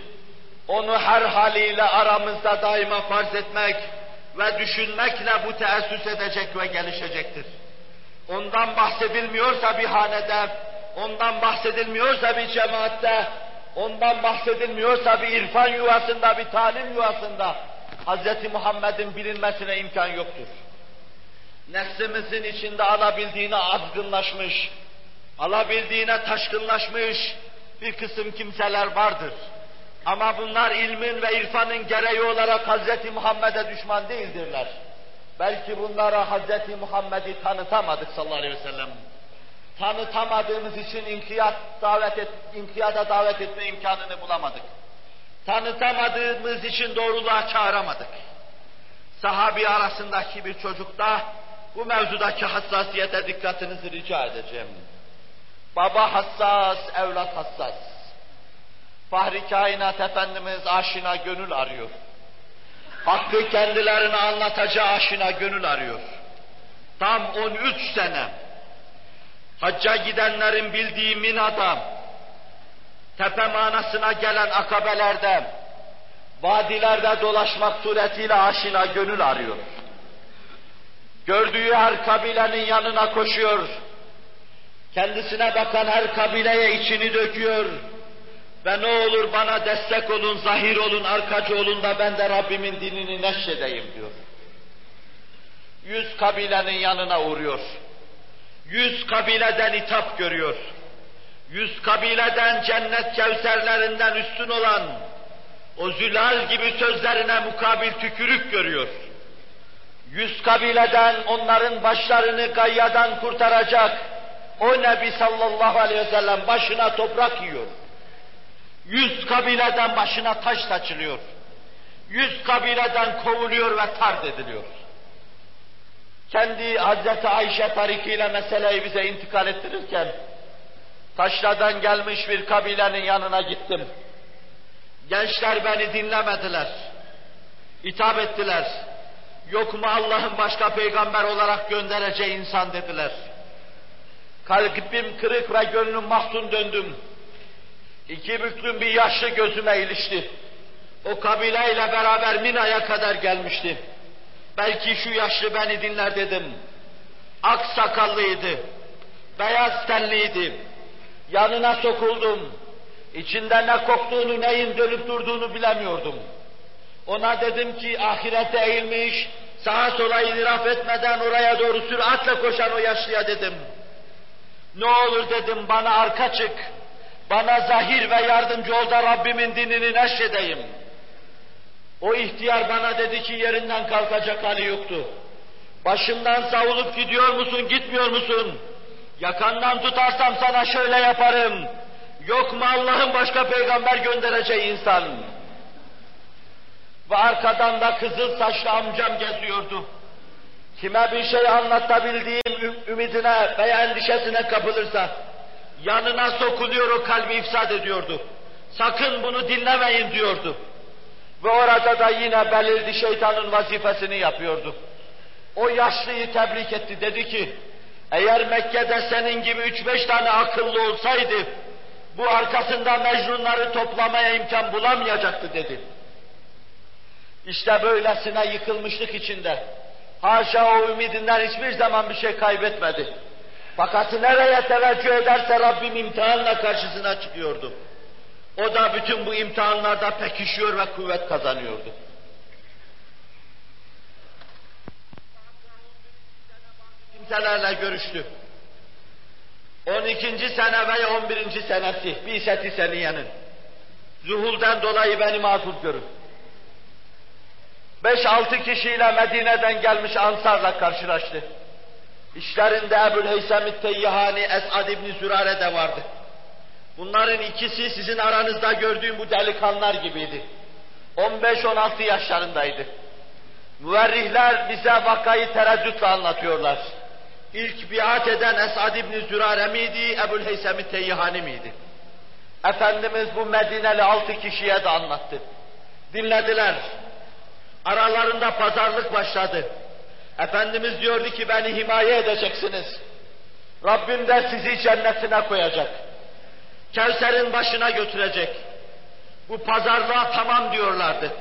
onu her haliyle aramızda daima farz etmek ve düşünmekle bu teessüs edecek ve gelişecektir. Ondan bahsedilmiyorsa bir hanede, ondan bahsedilmiyorsa bir cemaatte, ondan bahsedilmiyorsa bir irfan yuvasında, bir talim yuvasında Hz. Muhammed'in bilinmesine imkan yoktur. Nefsimizin içinde alabildiğine azgınlaşmış, alabildiğine taşkınlaşmış bir kısım kimseler vardır. Ama bunlar ilmin ve irfanın gereği olarak Hz. Muhammed'e düşman değildirler. Belki bunlara Hz. Muhammed'i tanıtamadık sallallahu aleyhi ve sellem. Tanıtamadığımız için inkiyat davet et, inkiyata davet etme imkanını bulamadık. Tanıtamadığımız için doğruluğa çağıramadık. Sahabi arasındaki bir çocukta bu mevzudaki hassasiyete dikkatinizi rica edeceğim. Baba hassas, evlat hassas. Fahri kainat Efendimiz aşina gönül arıyor. Hakkı kendilerine anlatacağı aşina gönül arıyor. Tam 13 sene hacca gidenlerin bildiği Mina'da, tepe manasına gelen akabelerde, vadilerde dolaşmak suretiyle aşina gönül arıyor. Gördüğü her kabilenin yanına koşuyor. Kendisine bakan her kabileye içini döküyor. Ve ne olur bana destek olun, zahir olun, arkacı olun da ben de Rabbimin dinini neşredeyim diyor. Yüz kabilenin yanına uğruyor. Yüz kabileden hitap görüyor. Yüz kabileden cennet kevserlerinden üstün olan o zülal gibi sözlerine mukabil tükürük görüyor. Yüz kabileden onların başlarını gayyadan kurtaracak o Nebi sallallahu aleyhi ve sellem başına toprak yiyor. Yüz kabileden başına taş saçılıyor. Yüz kabileden kovuluyor ve tard ediliyor. Kendi Hazreti Ayşe tarikiyle meseleyi bize intikal ettirirken, taşladan gelmiş bir kabilenin yanına gittim. Gençler beni dinlemediler. İtap ettiler. Yok mu Allah'ın başka peygamber olarak göndereceği insan dediler. Kalbim kırık ve gönlüm mahzun döndüm. İki büklüm bir yaşlı gözüme ilişti. O kabileyle beraber Mina'ya kadar gelmişti. Belki şu yaşlı beni dinler dedim. Ak sakallıydı. Beyaz tenliydi. Yanına sokuldum. İçinde ne koktuğunu, neyin dönüp durduğunu bilemiyordum. Ona dedim ki ahirete eğilmiş, sağa sola iniraf etmeden oraya doğru süratle koşan o yaşlıya dedim. Ne olur dedim bana arka çık. Bana zahir ve yardımcı ol da Rabbimin dinini neşredeyim. O ihtiyar bana dedi ki yerinden kalkacak hali yoktu. Başımdan savulup gidiyor musun, gitmiyor musun? Yakandan tutarsam sana şöyle yaparım. Yok mu Allah'ın başka peygamber göndereceği insan? Ve arkadan da kızıl saçlı amcam geziyordu. Kime bir şey anlatabildiğim ümidine veya endişesine kapılırsa, yanına sokuluyor o kalbi ifsad ediyordu. Sakın bunu dinlemeyin diyordu. Ve orada da yine belirli şeytanın vazifesini yapıyordu. O yaşlıyı tebrik etti. Dedi ki, eğer Mekke'de senin gibi üç beş tane akıllı olsaydı, bu arkasında mecnunları toplamaya imkan bulamayacaktı dedi. İşte böylesine yıkılmışlık içinde. Haşa o ümidinden hiçbir zaman bir şey kaybetmedi. Fakat nereye teveccüh ederse Rabbim imtihanla karşısına çıkıyordu. O da bütün bu imtihanlarda pekişiyor ve kuvvet kazanıyordu. Kimselerle görüştü. 12. sene veya 11. senesi, bir seti seniyenin. Zuhulden dolayı beni mazur görün. Beş altı kişiyle Medine'den gelmiş Ansar'la karşılaştı. İşlerinde Ebu'l-Heysem Teyyahani, Esad İbni Zürare de vardı. Bunların ikisi sizin aranızda gördüğüm bu delikanlılar gibiydi. 15-16 yaşlarındaydı. Müverrihler bize vakayı tereddütle anlatıyorlar. İlk biat eden Esad İbni Zürare miydi, Ebu'l-Heysem Teyyahani miydi? Efendimiz bu Medineli altı kişiye de anlattı. Dinlediler. Aralarında pazarlık başladı. Efendimiz diyordu ki beni himaye edeceksiniz. Rabbim de sizi cennetine koyacak. Kevser'in başına götürecek. Bu pazarlığa tamam diyorlardı.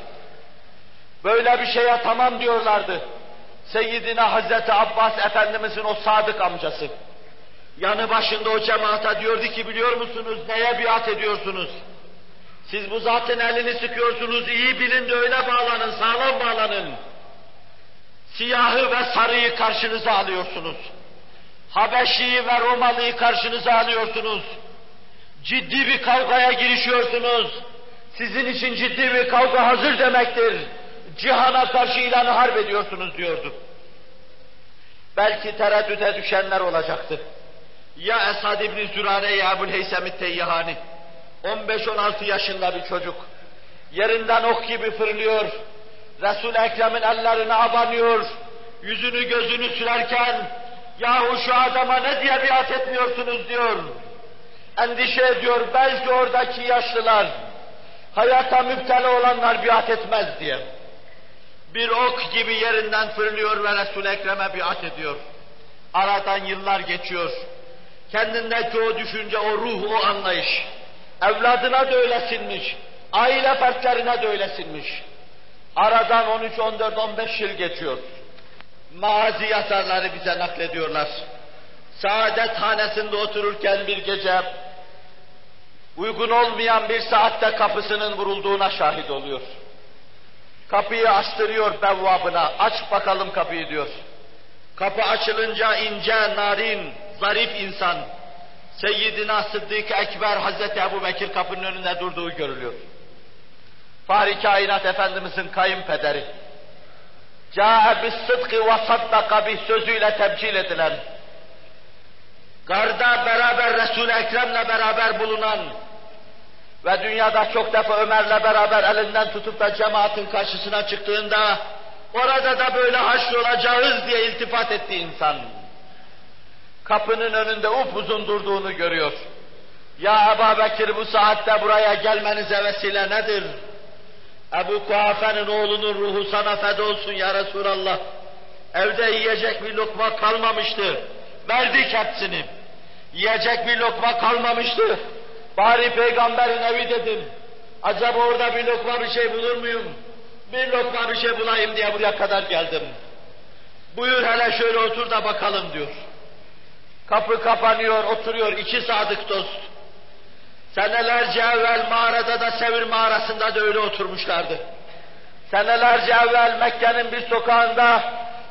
Böyle bir şeye tamam diyorlardı. Seyyidina Hazreti Abbas Efendimizin o sadık amcası. Yanı başında o cemaata diyordu ki biliyor musunuz neye biat ediyorsunuz? Siz bu zatın elini sıkıyorsunuz, iyi bilin de öyle bağlanın, sağlam bağlanın. Siyahı ve sarıyı karşınıza alıyorsunuz. Habeşi'yi ve Romalı'yı karşınıza alıyorsunuz. Ciddi bir kavgaya girişiyorsunuz. Sizin için ciddi bir kavga hazır demektir. Cihana karşı ilanı harp ediyorsunuz diyordu. Belki tereddüte düşenler olacaktı. Ya Esad İbni Zürare ya Ebu'l-Heysem Teyyahani. 15-16 yaşında bir çocuk. Yerinden ok gibi fırlıyor. Resul-i Ekrem'in ellerine abanıyor. Yüzünü gözünü sürerken yahu şu adama ne diye biat etmiyorsunuz diyor. Endişe ediyor belki oradaki yaşlılar hayata müptela olanlar biat etmez diye. Bir ok gibi yerinden fırlıyor ve Resul-i Ekrem'e biat ediyor. Aradan yıllar geçiyor. Kendindeki o düşünce, o ruh, o anlayış. Evladına da öyle. Aile fertlerine de öyle. Aradan 13, 14, 15 yıl geçiyor. Mazi yazarları bize naklediyorlar. Saadet hanesinde otururken bir gece uygun olmayan bir saatte kapısının vurulduğuna şahit oluyor. Kapıyı açtırıyor bevvabına, aç bakalım kapıyı diyor. Kapı açılınca ince, narin, zarif insan, Seyyidina Sıddık Ekber Hazreti Ebu Bekir kapının önünde durduğu görülüyor. Fahri Kainat Efendimizin kayınpederi. Câe bis sıdkı ve saddaka bih sözüyle tebcil edilen, garda beraber Resul-i Ekrem'le beraber bulunan ve dünyada çok defa Ömer'le beraber elinden tutup da cemaatin karşısına çıktığında orada da böyle haşrolacağız diye iltifat etti insan. Kapının önünde upuzun durduğunu görüyor. Ya Ebu Bekir bu saatte buraya gelmenize vesile nedir? Ebu Kuhafe'nin oğlunun ruhu sana feda olsun ya Resulallah. Evde yiyecek bir lokma kalmamıştı. Verdik hepsini. Yiyecek bir lokma kalmamıştı. Bari peygamberin evi dedim. Acaba orada bir lokma bir şey bulur muyum? Bir lokma bir şey bulayım diye buraya kadar geldim. Buyur hele şöyle otur da bakalım diyor. Kapı kapanıyor, oturuyor iki sadık dost. Senelerce evvel mağarada da Sevir mağarasında da öyle oturmuşlardı. Senelerce evvel Mekke'nin bir sokağında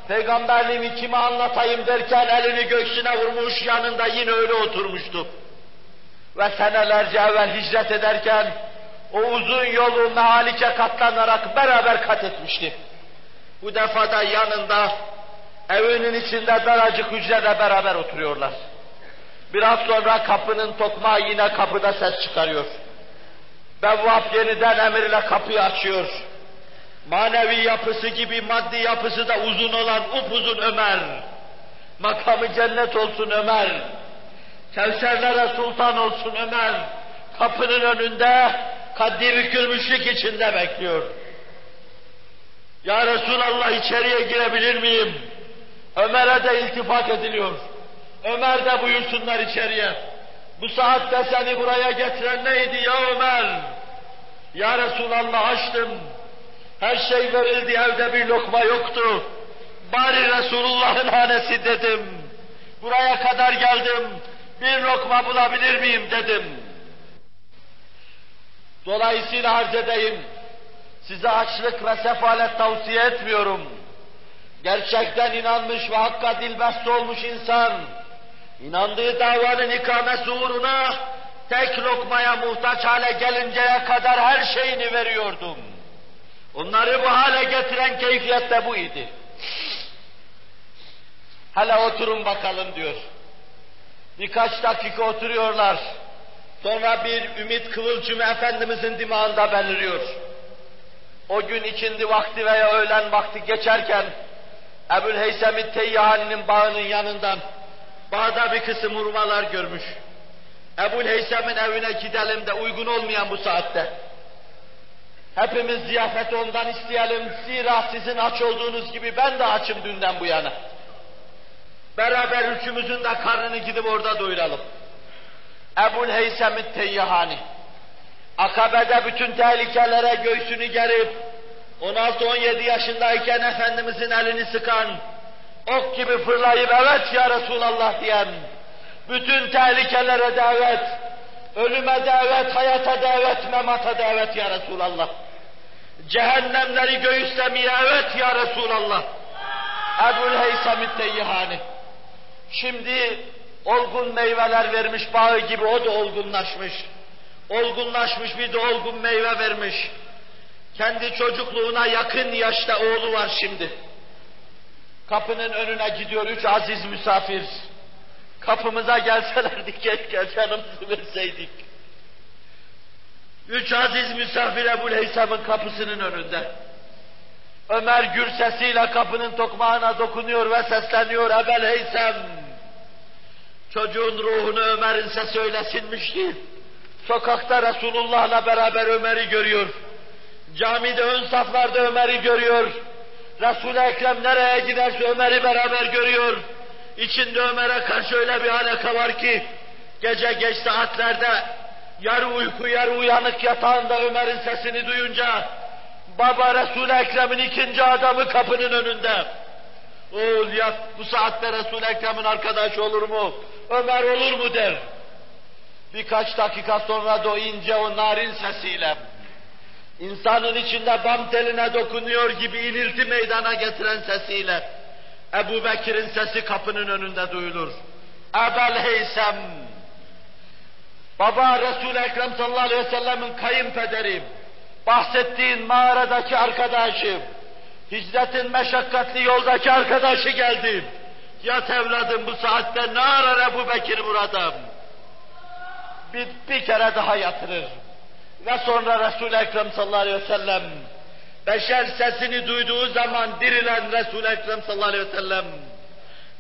peygamberliğimi kime anlatayım derken elini göğsüne vurmuş yanında yine öyle oturmuştu. Ve senelerce evvel hicret ederken o uzun yolu mehalike katlanarak beraber kat etmişti. Bu defada yanında evinin içinde daracık hücrede beraber oturuyorlar. Biraz sonra kapının tokmağı yine kapıda ses çıkarıyor. Bevvap yeniden emirle kapıyı açıyor. Manevi yapısı gibi maddi yapısı da uzun olan upuzun Ömer. Makamı cennet olsun Ömer. Kevserlere sultan olsun Ömer. Kapının önünde kaddi bükülmüşlük içinde bekliyor. Ya Resulallah içeriye girebilir miyim? Ömer'e de iltifat ediliyor. Ömer de buyursunlar içeriye. Bu saatte seni buraya getiren neydi ya Ömer? Ya Resulallah açtım. Her şey verildi evde bir lokma yoktu. Bari Resulullah'ın hanesi dedim. Buraya kadar geldim. Bir lokma bulabilir miyim dedim. Dolayısıyla arz edeyim. Size açlık ve sefalet tavsiye etmiyorum. Gerçekten inanmış ve hakka dilbeste olmuş insan, inandığı davanın ikamesi uğruna tek lokmaya muhtaç hale gelinceye kadar her şeyini veriyordum. Onları bu hale getiren keyfiyet de bu idi. Hele oturun bakalım diyor. Birkaç dakika oturuyorlar. Sonra bir ümit kıvılcımı Efendimizin dimağında beliriyor. O gün ikindi vakti veya öğlen vakti geçerken Ebu'l-Heysem-i Teyyahani'nin bağının yanından bağda bir kısım hurmalar görmüş. Ebu'l-Heysem'in evine gidelim de uygun olmayan bu saatte. Hepimiz ziyafeti ondan isteyelim. Zira sizin aç olduğunuz gibi ben de açım dünden bu yana. Beraber üçümüzün de karnını gidip orada doyuralım. Ebul Heysem-i Teyyahani. Akabe'de bütün tehlikelere göğsünü gerip, 16-17 yaşındayken Efendimizin elini sıkan, ok gibi fırlayıp evet ya Resulallah diyen, bütün tehlikelere davet, ölüme davet, hayata davet, memata davet ya Resulallah. Cehennemleri göğüslemeye evet ya Resulallah. Ebul Heysem-i Teyyahani. Şimdi olgun meyveler vermiş bağı gibi o da olgunlaşmış. Olgunlaşmış bir de olgun meyve vermiş. Kendi çocukluğuna yakın yaşta oğlu var şimdi. Kapının önüne gidiyor üç aziz misafir. Kapımıza gelselerdi keşke canımızı verseydik. Üç aziz misafir Ebu Heysam'ın kapısının önünde. Ömer gür sesiyle kapının tokmağına dokunuyor ve sesleniyor Ebel Heysem. Çocuğun ruhunu Ömer'in sesi öyle sinmişti. Sokakta Resulullah'la beraber Ömer'i görüyor. Camide ön saflarda Ömer'i görüyor. Resul-i Ekrem nereye giderse Ömer'i beraber görüyor. İçinde Ömer'e karşı öyle bir alaka var ki, gece geç saatlerde yarı uyku yarı uyanık yatağında Ömer'in sesini duyunca, baba Resul-i Ekrem'in ikinci adamı kapının önünde. Oğul yat bu saatte Resul-i Ekrem'in arkadaşı olur mu? Ömer olur mu der. Birkaç dakika sonra da o ince o narin sesiyle insanın içinde bam teline dokunuyor gibi inilti meydana getiren sesiyle Ebu Bekir'in sesi kapının önünde duyulur. Ebel Heysem Baba Resul-i Ekrem sallallahu aleyhi ve sellemin kayınpederi, bahsettiğin mağaradaki arkadaşım, hicretin meşakkatli yoldaki arkadaşı geldi. Yat evladım bu saatte ne arar Ebu Bekir burada? Bir, bir kere daha yatırır. Ve sonra Resul-i Ekrem sallallahu aleyhi ve sellem, beşer sesini duyduğu zaman dirilen Resul-i Ekrem sallallahu aleyhi ve sellem,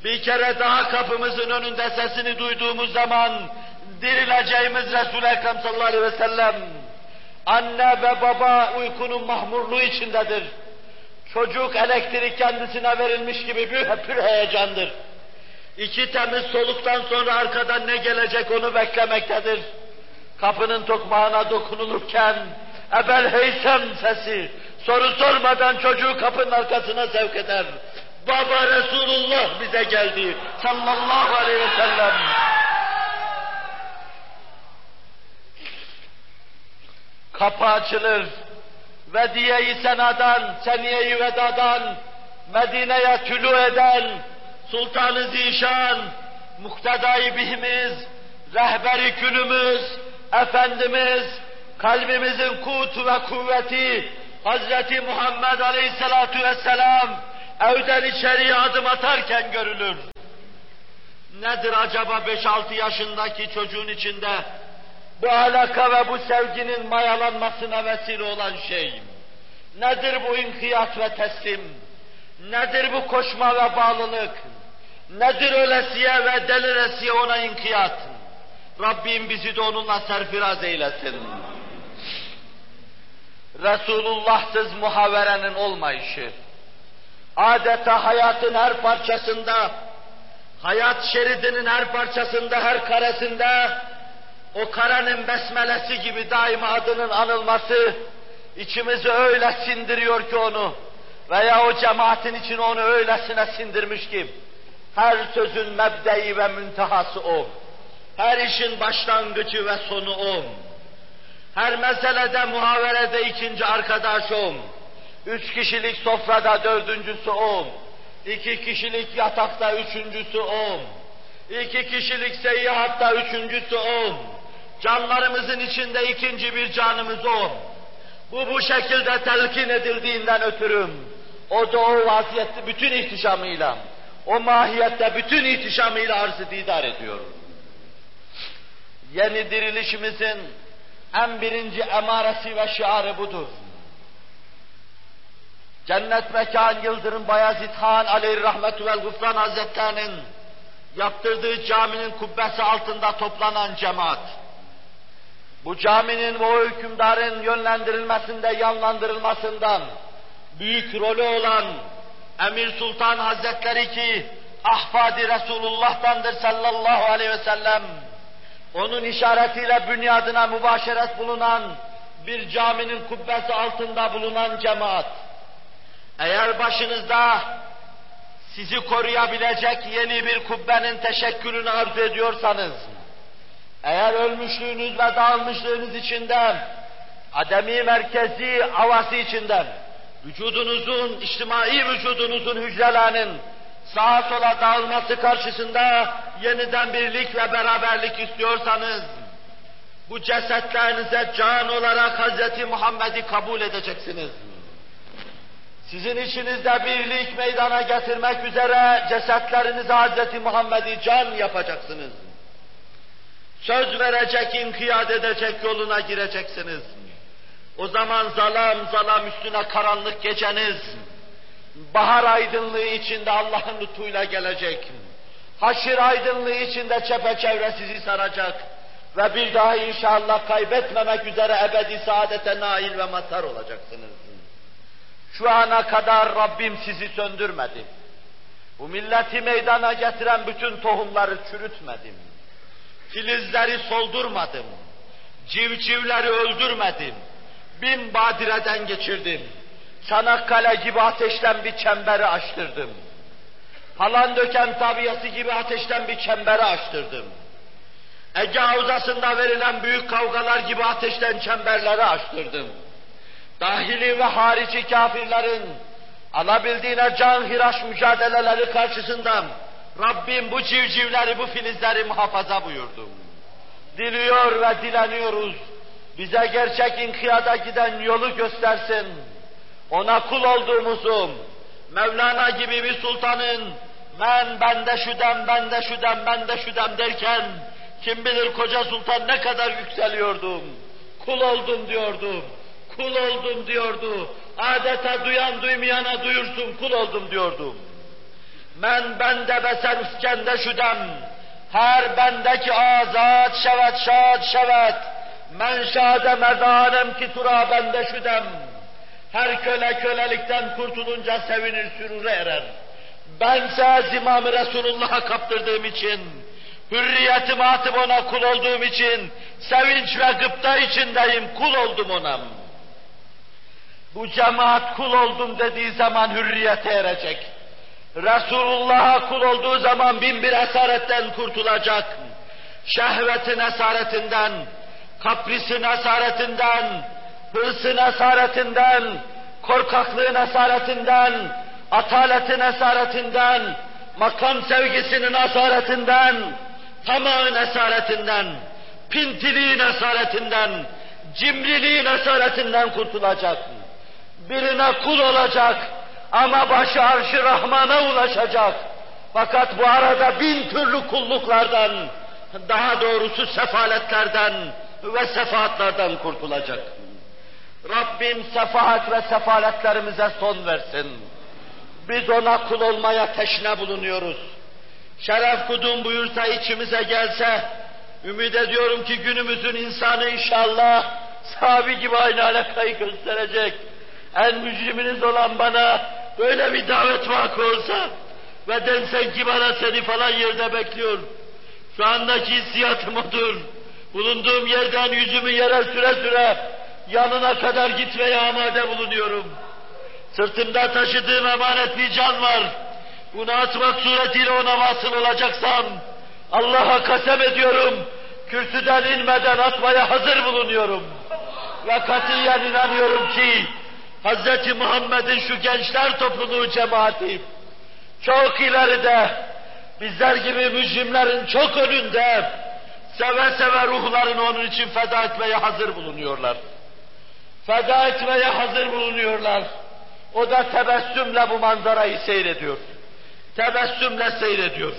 bir kere daha kapımızın önünde sesini duyduğumuz zaman dirileceğimiz Resul-i Ekrem sallallahu aleyhi ve sellem, anne ve baba uykunun mahmurluğu içindedir. Çocuk elektrik kendisine verilmiş gibi bir pür heyecandır. İki temiz soluktan sonra arkadan ne gelecek onu beklemektedir. Kapının tokmağına dokunulurken Ebel Heysem sesi soru sormadan çocuğu kapının arkasına sevk eder. Baba Resulullah bize geldi sallallahu aleyhi ve sellem. Kapı açılır. Vediye-i senadan, seniye-i vedadan, Medine'ye tülü eden, Sultan-ı Zişan, muktedai bihimiz, rehberi külümüz, Efendimiz, kalbimizin kutu ve kuvveti, Hazreti Muhammed Aleyhisselatu Vesselam, evden içeriye adım atarken görülür. Nedir acaba 5-6 yaşındaki çocuğun içinde bu alaka ve bu sevginin mayalanmasına vesile olan şey? Nedir bu inkiyat ve teslim? Nedir bu koşma ve bağlılık? Nedir ölesiye ve deliresiye ona inkiyat? Rabbim bizi de onunla serfiraz eylesin. Resulullahsız muhaverenin olmayışı, adeta hayatın her parçasında, hayat şeridinin her parçasında, her karesinde, o karenin besmelesi gibi daima adının anılması, içimizi öyle sindiriyor ki onu, veya o cemaatin için onu öylesine sindirmiş ki, her sözün mebdeyi ve müntehası o. Her işin başlangıcı ve sonu o. Her meselede muhaverede ikinci arkadaş o. Üç kişilik sofrada dördüncüsü o. İki kişilik yatakta üçüncüsü o. İki kişilik seyyahatta üçüncüsü on. Canlarımızın içinde ikinci bir canımız o. Bu bu şekilde telkin edildiğinden ötürüm. O da o vaziyette bütün ihtişamıyla, o mahiyette bütün ihtişamıyla arz didar ediyor. Yeni dirilişimizin en birinci emaresi ve şiarı budur. Cennet Mekan Yıldırım Bayezid Han Aleyhi Rahmetü vel Gufran Hazretlerinin yaptırdığı caminin kubbesi altında toplanan cemaat, bu caminin ve o hükümdarın yönlendirilmesinde, yanlandırılmasından büyük rolü olan Emir Sultan Hazretleri ki ahfadi Resulullah'tandır sallallahu aleyhi ve sellem, onun işaretiyle bünyadına mübaşeret bulunan bir caminin kubbesi altında bulunan cemaat, eğer başınızda sizi koruyabilecek yeni bir kubbenin teşekkülünü arzu ediyorsanız, eğer ölmüşlüğünüz ve dağılmışlığınız içinden, ademi merkezi havası içinden, vücudunuzun, içtimai vücudunuzun hücrelerinin sağa sola dağılması karşısında yeniden birlik ve beraberlik istiyorsanız, bu cesetlerinize can olarak Hz. Muhammed'i kabul edeceksiniz. Sizin içinizde birlik meydana getirmek üzere cesetlerinize Hz. Muhammed'i can yapacaksınız. Söz verecek, inkiyat edecek yoluna gireceksiniz. O zaman zalam zalam üstüne karanlık geceniz, bahar aydınlığı içinde Allah'ın lütfuyla gelecek. Haşir aydınlığı içinde çepeçevre sizi saracak. Ve bir daha inşallah kaybetmemek üzere ebedi saadete nail ve mazhar olacaksınız. Şu ana kadar Rabbim sizi söndürmedi. Bu milleti meydana getiren bütün tohumları çürütmedim. Filizleri soldurmadım. Civcivleri öldürmedim. Bin badireden geçirdim. Çanakkale gibi ateşten bir çemberi açtırdım. Falan döken tabiatı gibi ateşten bir çemberi açtırdım. Ege Havzası'nda verilen büyük kavgalar gibi ateşten çemberleri açtırdım. Dahili ve harici kafirlerin alabildiğine can hiraş mücadeleleri karşısında Rabbim bu civcivleri, bu filizleri muhafaza buyurdu. Diliyor ve dileniyoruz. Bize gerçek inkiyada giden yolu göstersin. Ona kul olduğumuzu, Mevlana gibi bir sultanın ben bende şudem, bende şudem, bende şudem derken kim bilir koca sultan ne kadar yükseliyordu. Kul oldum diyordu. Kul oldum diyordu. Adeta duyan duymayana duyursun kul oldum diyordu. Men bende beser üskende şudem. Her bendeki azat şevet şad şevet. Men şade merdanem ki tura bende şudem. Her köle kölelikten kurtulunca sevinir sürure erer. Bense zimamı Resulullah'a kaptırdığım için, hürriyetimi atıp ona kul olduğum için, sevinç ve gıpta içindeyim, kul oldum ona. Bu cemaat kul oldum dediği zaman hürriyete erecek. Resulullah'a kul olduğu zaman bin bir esaretten kurtulacak. Şehvetin esaretinden, kaprisin esaretinden, hırsın esaretinden, korkaklığın esaretinden, ataletin esaretinden, makam sevgisinin esaretinden, tamağın esaretinden, pintiliğin esaretinden, cimriliğin esaretinden kurtulacak. Birine kul olacak ama başı arşı Rahman'a ulaşacak. Fakat bu arada bin türlü kulluklardan, daha doğrusu sefaletlerden ve sefaatlerden kurtulacak. Rabbim sefahat ve sefaletlerimize son versin. Biz ona kul olmaya teşne bulunuyoruz. Şeref kudum buyursa içimize gelse, ümit ediyorum ki günümüzün insanı inşallah sahabi gibi aynı alakayı gösterecek. En mücriminiz olan bana böyle bir davet vakı olsa ve densen ki bana seni falan yerde bekliyor. Şu andaki hissiyatım odur. Bulunduğum yerden yüzümü yere süre süre yanına kadar gitmeye amade bulunuyorum. Sırtımda taşıdığım emanet bir can var. Bunu atmak suretiyle ona vasıl olacaksam, Allah'a kasem ediyorum, kürsüden inmeden atmaya hazır bulunuyorum. Ve katiyen inanıyorum ki, Hz. Muhammed'in şu gençler topluluğu cemaati, çok ileride, bizler gibi mücrimlerin çok önünde seve seve ruhlarını onun için feda etmeye hazır bulunuyorlar. Feda etmeye hazır bulunuyorlar. O da tebessümle bu manzarayı seyrediyor. Tebessümle seyrediyor.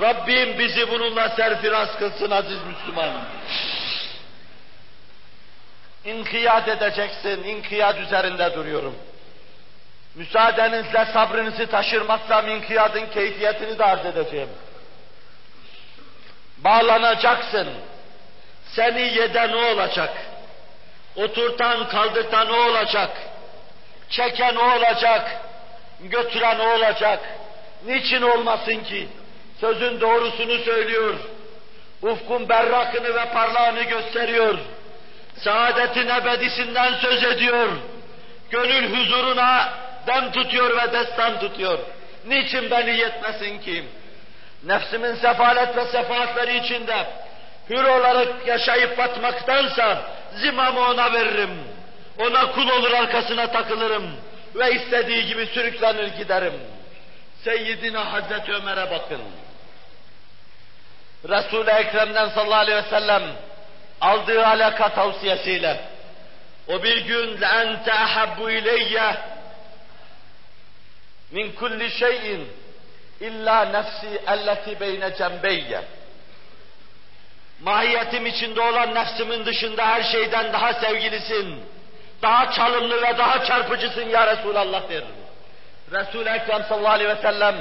Rabbim bizi bununla serfiraz kılsın aziz Müslüman. İnkiyat edeceksin, inkiyat üzerinde duruyorum. Müsaadenizle sabrınızı taşırmazsam inkiyatın keyfiyetini de arz edeceğim. Bağlanacaksın. Seni yeden o olacak. Oturtan, kaldırtan o olacak. Çeken o olacak. Götüren o olacak. Niçin olmasın ki? Sözün doğrusunu söylüyor. Ufkun berrakını ve parlağını gösteriyor. Saadetin ebedisinden söz ediyor. Gönül huzuruna dem tutuyor ve destan tutuyor. Niçin beni yetmesin ki? Nefsimin sefalet ve sefaatleri içinde hür olarak yaşayıp batmaktansa zimamı ona veririm. Ona kul olur arkasına takılırım ve istediği gibi sürüklenir giderim. Seyyidina Hazreti Ömer'e bakın. Resul-i Ekrem'den sallallahu aleyhi ve sellem aldığı alaka tavsiyesiyle o bir gün لَاَنْتَ اَحَبُّ اِلَيَّ min kulli şeyin illa nefsi elleti beyne cembeyye. Mahiyetim içinde olan nefsimin dışında her şeyden daha sevgilisin, daha çalımlı ve daha çarpıcısın ya Resulallah der. Resul-i Ekrem sallallahu aleyhi ve sellem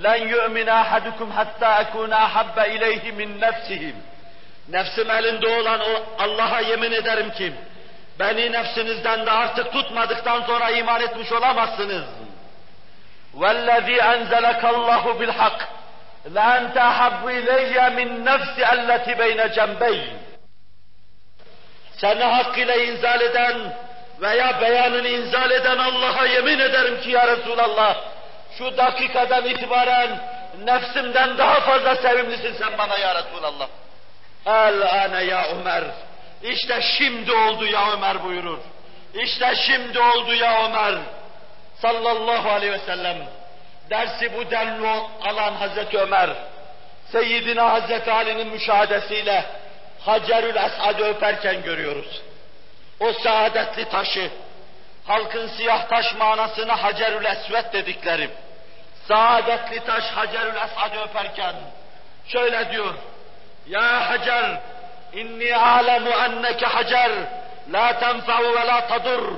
لَنْ يُؤْمِنَ أَحَدُكُمْ حَتَّى أَكُونَ أَحَبَّ إِلَيْهِ مِنْ نَفْسِهِ Nefsim elinde olan o Allah'a yemin ederim ki beni nefsinizden de artık tutmadıktan sonra iman etmiş olamazsınız. وَالَّذ۪ي أَنْزَلَكَ اللّٰهُ بِالْحَقِّ لَاَنْتَ أَحَبُّ اِلَيَّ مِنْ نَفْسِ اَلَّتِ بَيْنَ جَنْبَيْنِ Seni hak ile inzal eden veya beyanını inzal eden Allah'a yemin ederim ki ya Resulallah, şu dakikadan itibaren nefsimden daha fazla sevimlisin sen bana ya Resulallah. El ane ya Ömer. İşte şimdi oldu ya Ömer buyurur. İşte şimdi oldu ya Ömer. Sallallahu aleyhi ve sellem. Dersi bu denli alan Hazreti Ömer, Seyyidina Hazreti Ali'nin müşahadesiyle Hacerül Esad'ı öperken görüyoruz. O saadetli taşı, halkın siyah taş manasına Hacerül Esvet dedikleri, saadetli taş Hacerül Esad'ı öperken şöyle diyor, Ya Hacer, inni alemu enneke Hacer, la tenfa'u ve la tadur,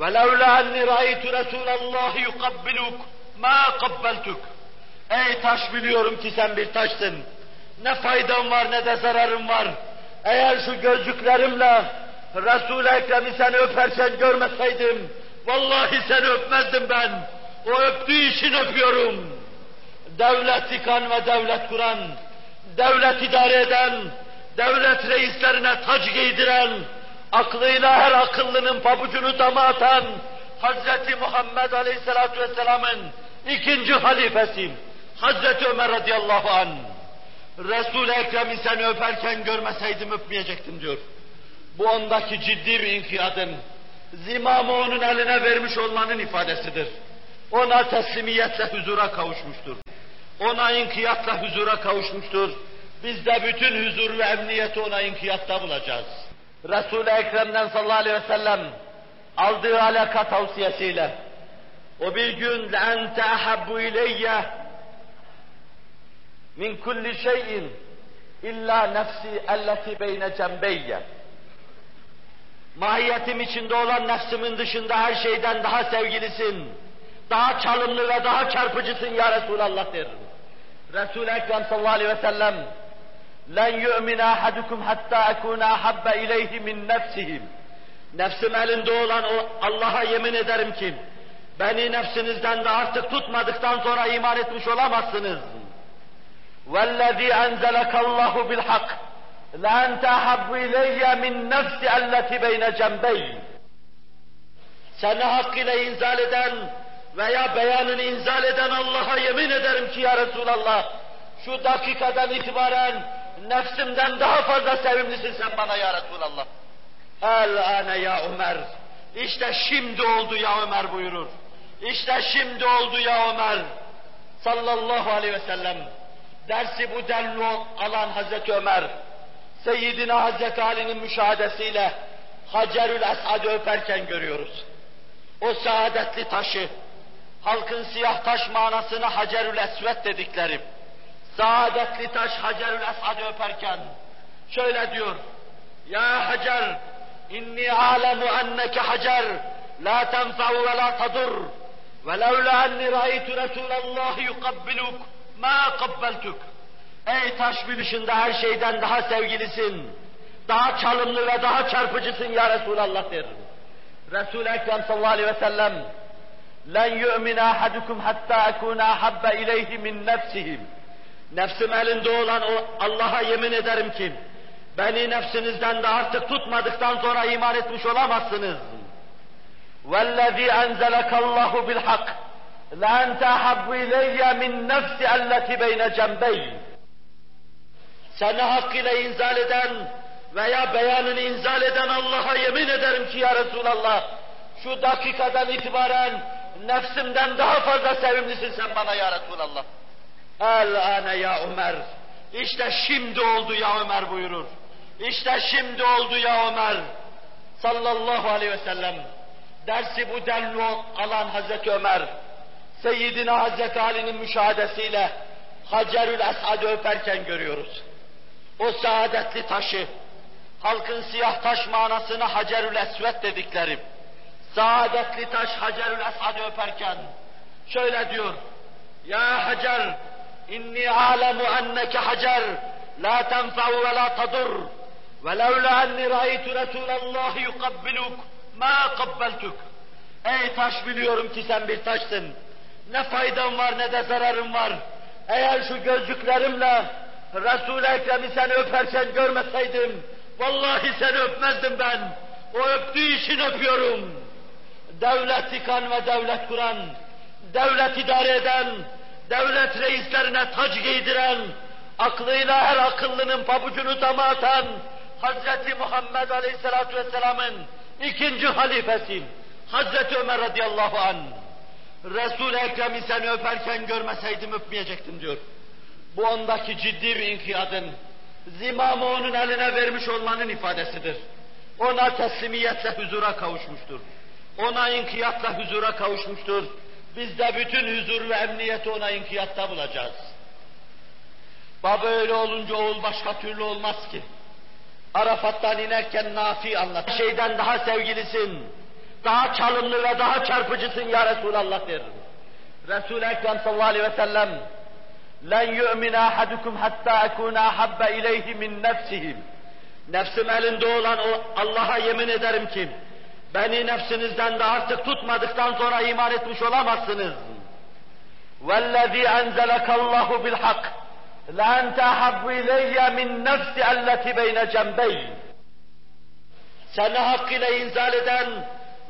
ve levla enni ra'aytu Resulallah yukabbiluk, ma kabbeltuk. Ey taş biliyorum ki sen bir taşsın. Ne faydan var ne de zararın var. Eğer şu gözlüklerimle Resul-i Ekrem'i seni öperken görmeseydim, vallahi seni öpmezdim ben. O öptüğü için öpüyorum. Devlet yıkan ve devlet kuran, devlet idare eden, devlet reislerine tac giydiren, aklıyla her akıllının pabucunu dama atan, Hazreti Muhammed Aleyhisselatü Vesselam'ın ikinci halifesi, Hazreti Ömer radıyallahu an. Resul-i Ekrem'i seni öperken görmeseydim öpmeyecektim diyor. Bu ondaki ciddi bir inkiyatın, zimamı onun eline vermiş olmanın ifadesidir. Ona teslimiyetle huzura kavuşmuştur Ona inkiyatla huzura kavuşmuştur. Biz de bütün huzur ve emniyeti ona inkiyatta bulacağız. Resul-i Ekrem'den sallallahu aleyhi ve sellem aldığı alaka tavsiyesiyle o bir gün لَاَنْتَ اَحَبُّ اِلَيَّ min kulli şeyin illa nefsi elleti beyne cembeyye. Mahiyetim içinde olan nefsimin dışında her şeyden daha sevgilisin, daha çalımlı ve daha çarpıcısın ya Resulallah der. Resul-i Ekrem sallallahu aleyhi ve sellem لَنْ يُؤْمِنَ أَحَدُكُمْ حَتَّى أَكُونَ أَحَبَّ اِلَيْهِ مِنْ نَفْسِهِ Nefsim elinde olan o Allah'a yemin ederim ki beni nefsinizden de artık tutmadıktan sonra iman etmiş olamazsınız. وَالَّذ۪ي أَنْزَلَكَ اللّٰهُ بِالْحَقِّ لَاَنْتَ أَحَبُّ اِلَيَّ مِنْ نَفْسِ اَلَّتِ بَيْنَ جَنْبَيْنِ Seni hak ile inzal eden veya beyanını inzal eden Allah'a yemin ederim ki ya Resulallah, şu dakikadan itibaren nefsimden daha fazla sevimlisin sen bana ya Resulallah. El ane ya Ömer. İşte şimdi oldu ya Ömer buyurur. İşte şimdi oldu ya Ömer. sallallahu aleyhi ve sellem dersi bu denli alan Hazreti Ömer, Seyyidina Hazreti Ali'nin müşahadesiyle Hacerül Esad'ı öperken görüyoruz. O saadetli taşı, halkın siyah taş manasına Hacerül Esvet dedikleri, saadetli taş Hacerül Esad'ı öperken şöyle diyor, Ya Hacer, inni alemu enneke Hacer, la tenfa'u ve la tadur, ve levla enni ra'aytu Resulallah yukabbiluk, ma kabbeltuk. Ey taş bilişinde her şeyden daha sevgilisin, daha çalımlı ve daha çarpıcısın ya Resulallah der. Resul-i Ekrem sallallahu aleyhi ve sellem, لَنْ يُؤْمِنَ أَحَدُكُمْ حَتَّى أَكُونَ أَحَبَّ إِلَيْهِ مِنْ نَفْسِهِ Nefsim elinde olan o Allah'a yemin ederim ki, beni nefsinizden de artık tutmadıktan sonra iman etmiş olamazsınız. وَالَّذ۪ي أَنْزَلَكَ اللّٰهُ بِالْحَقِّ لَاَنْتَ أَحَبُّ إِلَيَّ مِنْ نَفْسِ اَلَّتِ بَيْنَ جَنْبَيْنِ Seni hakkıyla inzal eden veya beyanını inzal eden Allah'a yemin ederim ki ya Resulallah, şu dakikadan itibaren nefsimden daha fazla sevimlisin sen bana ya Resulallah. El ane ya Ömer. İşte şimdi oldu ya Ömer buyurur. İşte şimdi oldu ya Ömer. Sallallahu aleyhi ve sellem. Dersi bu denli alan Hazreti Ömer, Seyyidina Hazreti Ali'nin müşahadesiyle Hacerül Esad'ı öperken görüyoruz. O saadetli taşı, halkın siyah taş manasına Hacerül Esvet dedikleri, saadetli taş Hacerül Esad'ı öperken şöyle diyor, Ya Hacer, inni alemu enneke Hacer, la tenfa'u ve la tadur, ve levla enni ra'aytu Resulallah yukabbiluk, ma kabbeltuk. Ey taş biliyorum ki sen bir taşsın. Ne faydan var ne de zararın var. Eğer şu gözlüklerimle Resul-i Ekrem'i seni öperken görmeseydim, vallahi seni öpmezdim ben. O öptüğü için öpüyorum. Devlet yıkan ve devlet kuran, devlet idare eden, devlet reislerine tac giydiren, aklıyla her akıllının pabucunu dama atan, Hazreti Muhammed Aleyhisselatü Vesselam'ın ikinci halifesi, Hazreti Ömer radıyallahu an. Resul-i Ekrem'i seni öperken görmeseydim öpmeyecektim diyor. Bu ondaki ciddi bir inkiyadın, zimamı onun eline vermiş olmanın ifadesidir. Ona teslimiyetle huzura kavuşmuştur. Ona inkiyatla huzura kavuşmuştur. Biz de bütün huzur ve emniyeti ona inkiyatta bulacağız. Baba öyle olunca oğul başka türlü olmaz ki. Arafat'tan inerken Nafi anlat. Şeyden daha sevgilisin, daha çalımlı ve daha çarpıcısın ya Resulallah der. Resul-i Ekrem sallallahu aleyhi ve sellem لَنْ يُؤْمِنَ أَحَدُكُمْ حَتَّى أَكُونَ أَحَبَّ إِلَيْهِ مِنْ نَفْسِهِ Nefsim elinde olan o Allah'a yemin ederim ki beni nefsinizden de artık tutmadıktan sonra iman etmiş olamazsınız. وَالَّذ۪ي أَنْزَلَكَ اللّٰهُ بِالْحَقِّ لَاَنْتَ أَحَبُّ إِلَيَّ مِنْ نَفْسِ اَلَّتِ بَيْنَ جَنْبَيْنِ Seni hakkıyla inzal eden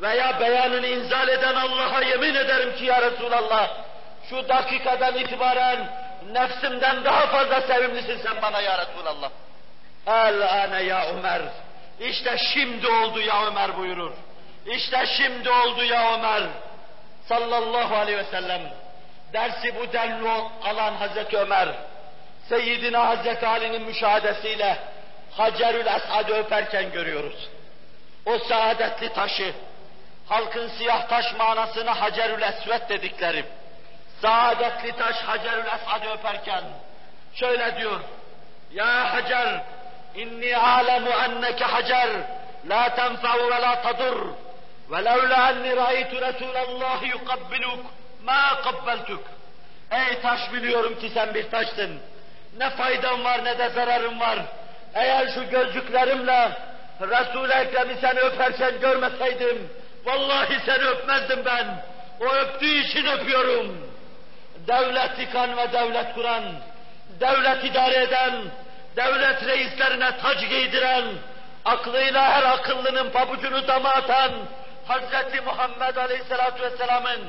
veya beyanını inzal eden Allah'a yemin ederim ki ya Resulallah, şu dakikadan itibaren nefsimden daha fazla sevimlisin sen bana ya Resulallah. El ane ya Ömer. İşte şimdi oldu ya Ömer buyurur. İşte şimdi oldu ya Ömer. Sallallahu aleyhi ve sellem. Dersi bu denli alan Hazreti Ömer, Seyyidina Hazreti Ali'nin müşahadesiyle Hacerül Esad'ı öperken görüyoruz. O saadetli taşı, halkın siyah taş manasına Hacerül Esvet dedikleri, saadetli taş Hacerül Esad'ı öperken şöyle diyor, Ya Hacer, inni alemu enneke Hacer, la tenfa'u ve la tadur, ve levla enni ra'aytu Resulallah yukabbiluk, ma kabbeltuk. Ey taş biliyorum ki sen bir taşsın. Ne faydan var ne de zararın var. Eğer şu gözlüklerimle Resul-i Ekrem'i seni öperken görmeseydim, vallahi seni öpmezdim ben. O öptüğü için öpüyorum. Devlet yıkan ve devlet kuran, devlet idare eden, devlet reislerine tac giydiren, aklıyla her akıllının pabucunu dama atan, Hazreti Muhammed Aleyhisselatü Vesselam'ın